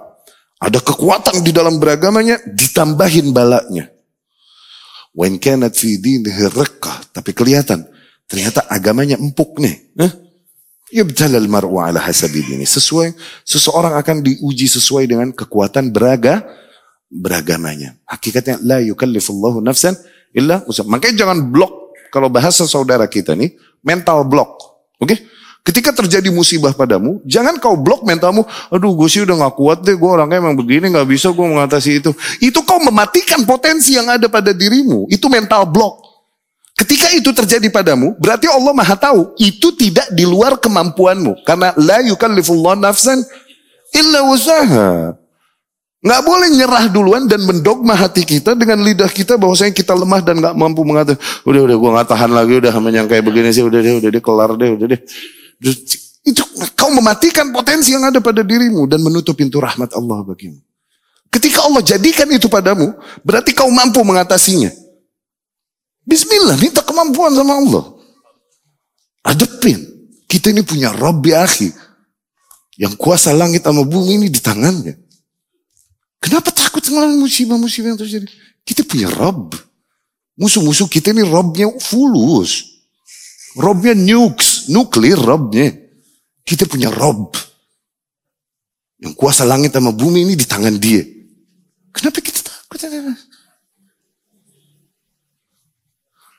ada kekuatan di dalam beragamanya, ditambahin balanya. Wa in kanat fi dinihi riqqah. Tapi kelihatan, ternyata agamanya empuk nih. Eh? Yubtalal mar'u ala hasabi ini. Sesuai, seseorang akan diuji sesuai dengan kekuatan beraga, beragamanya. Hakikatnya, la yukallifullahu nafsan illa usah. Makanya jangan blok. Kalau bahasa saudara kita nih, mental block. Oke? Ketika terjadi musibah padamu, jangan kau blok mentalmu. Aduh, gue sih udah gak kuat deh. Gue orangnya emang begini, gak bisa gue mengatasi itu. Itu kau mematikan potensi yang ada pada dirimu. Itu mental block. Ketika itu terjadi padamu, berarti Allah Maha tahu itu tidak di luar kemampuanmu. Karena la yukallifullah nafsan illa usaha. Nggak boleh nyerah duluan dan mendogma hati kita dengan lidah kita bahwasanya kita lemah dan nggak mampu mengatakan, udah udah gue nggak tahan lagi, udah yang kayak begini sih, udah deh, udah deh, kelar deh, udah deh. Itu kau mematikan potensi yang ada pada dirimu dan menutup pintu rahmat Allah bagimu. Ketika Allah jadikan itu padamu, berarti kau mampu mengatasinya. Bismillah, minta kemampuan sama Allah. Adepin. Kita ini punya ya akhi. Yang kuasa langit sama bumi ini di tangannya. Kenapa takut sama musibah-musibah yang terjadi? Kita punya Rob. Musuh-musuh kita ini Robnya fulus. Robnya nukes, nuklir Robnya. Kita punya Rob. Yang kuasa langit sama bumi ini di tangan dia. Kenapa kita takut?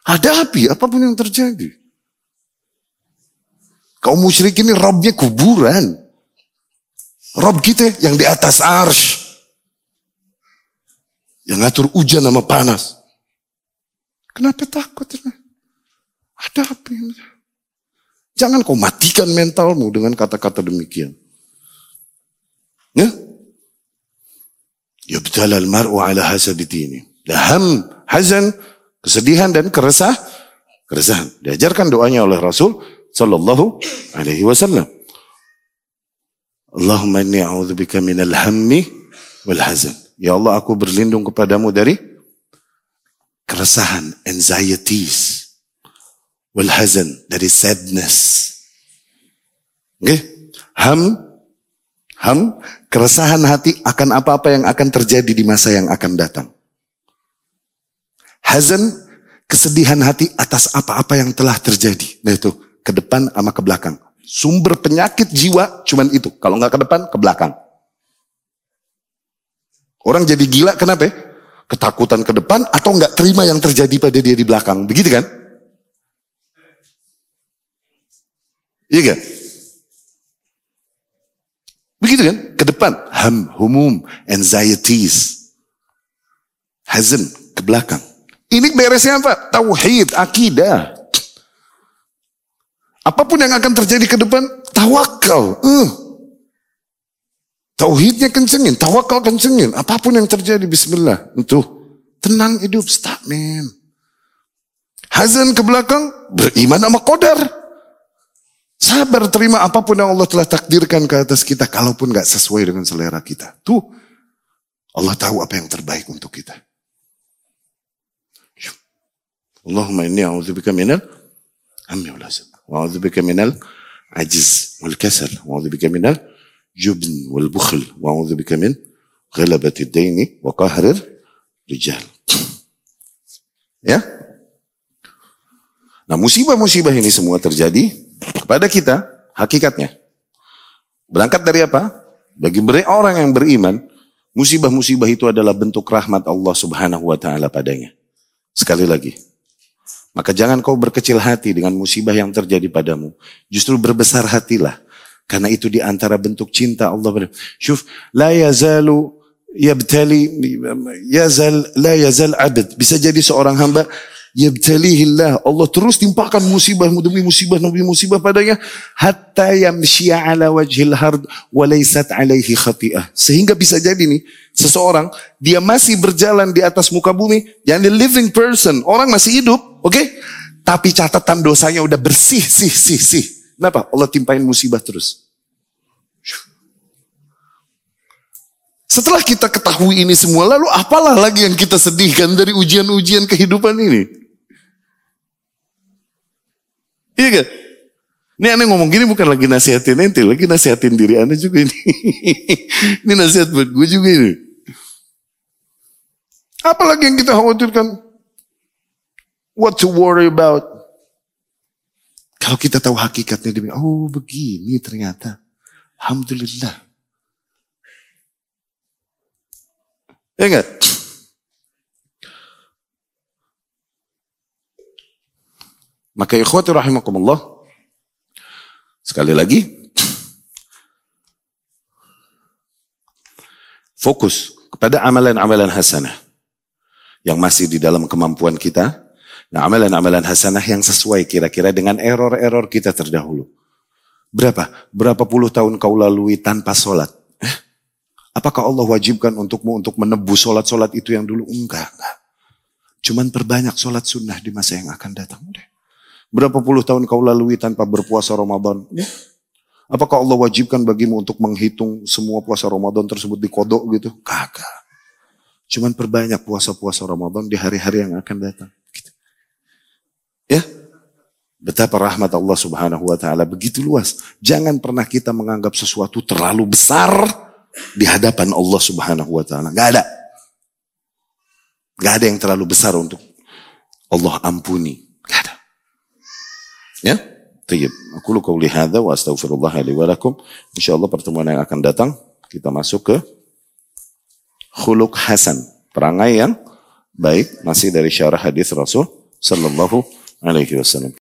Hadapi apa pun yang terjadi. Kaum musyrik ini Robnya kuburan. Rob kita yang di atas arsh. Yang ngatur hujan sama panas. Kenapa takut? Hadapi. Jangan kau matikan mentalmu dengan kata-kata demikian. Ya? Yubtala al-mar'u ala hasabitini. Daham, hazan, kesedihan dan keresah, keresahan. Diajarkan doanya oleh Rasul sallallahu alaihi wasallam. Allahumma inni a'udzubika minal hammi wal hazan. Ya Allah, aku berlindung kepadamu dari keresahan, anxieties, hazan, dari sadness. Okay? Ham, ham, keresahan hati akan apa-apa yang akan terjadi di masa yang akan datang. Hazan, kesedihan hati atas apa-apa yang telah terjadi. Nah itu, ke depan sama ke belakang. Sumber penyakit jiwa cuman itu. Kalau nggak ke depan, ke belakang. Orang jadi gila kenapa? Ketakutan ke depan atau nggak terima yang terjadi pada dia di belakang. Begitu kan? Iya kan? Begitu kan? Ke depan. Ham, humum, anxieties. Hazan, ke belakang. Ini beresnya apa? Tauhid, akidah. Apa pun yang akan terjadi ke depan, tawakal. Uh. Tauhidnya kencengin, tawakal kencengin. Apa pun yang terjadi, bismillah. Itu tenang hidup, stop man. Hazan ke belakang, beriman sama kodar. Sabar terima apa pun yang Allah telah takdirkan ke atas kita. Kalaupun gak sesuai dengan selera kita. Tuh, Allah tahu apa yang terbaik untuk kita. Allahumma inni a'udzubika minal hammi wal wa a'udzubika minal ajiz wal kasal wa a'udzubika minal bukhl wa a'udzubika min ghalabati ad-daini wa qahrir rijal. Ya? Nah musibah-musibah ini semua terjadi kepada kita, hakikatnya. Berangkat dari apa? Bagi orang yang beriman, musibah-musibah itu adalah bentuk rahmat Allah subhanahu wa ta'ala padanya. Sekali lagi, maka jangan kau berkecil hati dengan musibah yang terjadi padamu. Justru berbesar hatilah. Karena itu di antara bentuk cinta Allah. Syuf, la yazalu yabtali yazal la yazal abd. Bisa jadi seorang hamba yabtalihillah. Allah terus timpakan musibah demi musibah demi musibah padanya hatta yamshiya ala wajhil hard wa laysat alaihi khati'ah. Sehingga bisa jadi nih seseorang dia masih berjalan di atas muka bumi, yang living person, orang masih hidup, oke? Okay? Tapi catatan dosanya udah bersih, sih, sih, sih. Kenapa? Allah timpain musibah terus. Setelah kita ketahui ini semua, lalu apalah lagi yang kita sedihkan dari ujian-ujian kehidupan ini? Iya gak? Ini aneh ngomong gini bukan lagi nasihatin ente, lagi nasihatin diri aneh juga ini. ini nasihat buat gue juga ini. Apalagi yang kita khawatirkan? What to worry about? Kalau kita tahu hakikatnya, dia oh begini ternyata. Alhamdulillah. Ya enggak? Maka ikhwati rahimakumullah. Sekali lagi. Fokus kepada amalan-amalan hasanah. Yang masih di dalam kemampuan kita. Nah amalan-amalan hasanah yang sesuai kira-kira dengan error-error kita terdahulu. Berapa? Berapa puluh tahun kau lalui tanpa sholat? Eh? Apakah Allah wajibkan untukmu untuk menebus sholat-sholat itu yang dulu? Enggak, enggak. Cuman perbanyak sholat sunnah di masa yang akan datang. Udah. Berapa puluh tahun kau lalui tanpa berpuasa Ramadan? Ya. Apakah Allah wajibkan bagimu untuk menghitung semua puasa Ramadan tersebut di kodok gitu? Kagak. Cuman perbanyak puasa-puasa Ramadan di hari-hari yang akan datang. Ya, Betapa rahmat Allah subhanahu wa ta'ala begitu luas. Jangan pernah kita menganggap sesuatu terlalu besar di hadapan Allah subhanahu wa ta'ala. Gak ada. Gak ada yang terlalu besar untuk Allah ampuni. Ya? Tayyib. Aku lu hadza wa astaghfirullah li wa lakum. Insyaallah pertemuan yang akan datang kita masuk ke khuluq hasan, perangai yang baik masih dari syarah hadis Rasul sallallahu alaihi wasallam.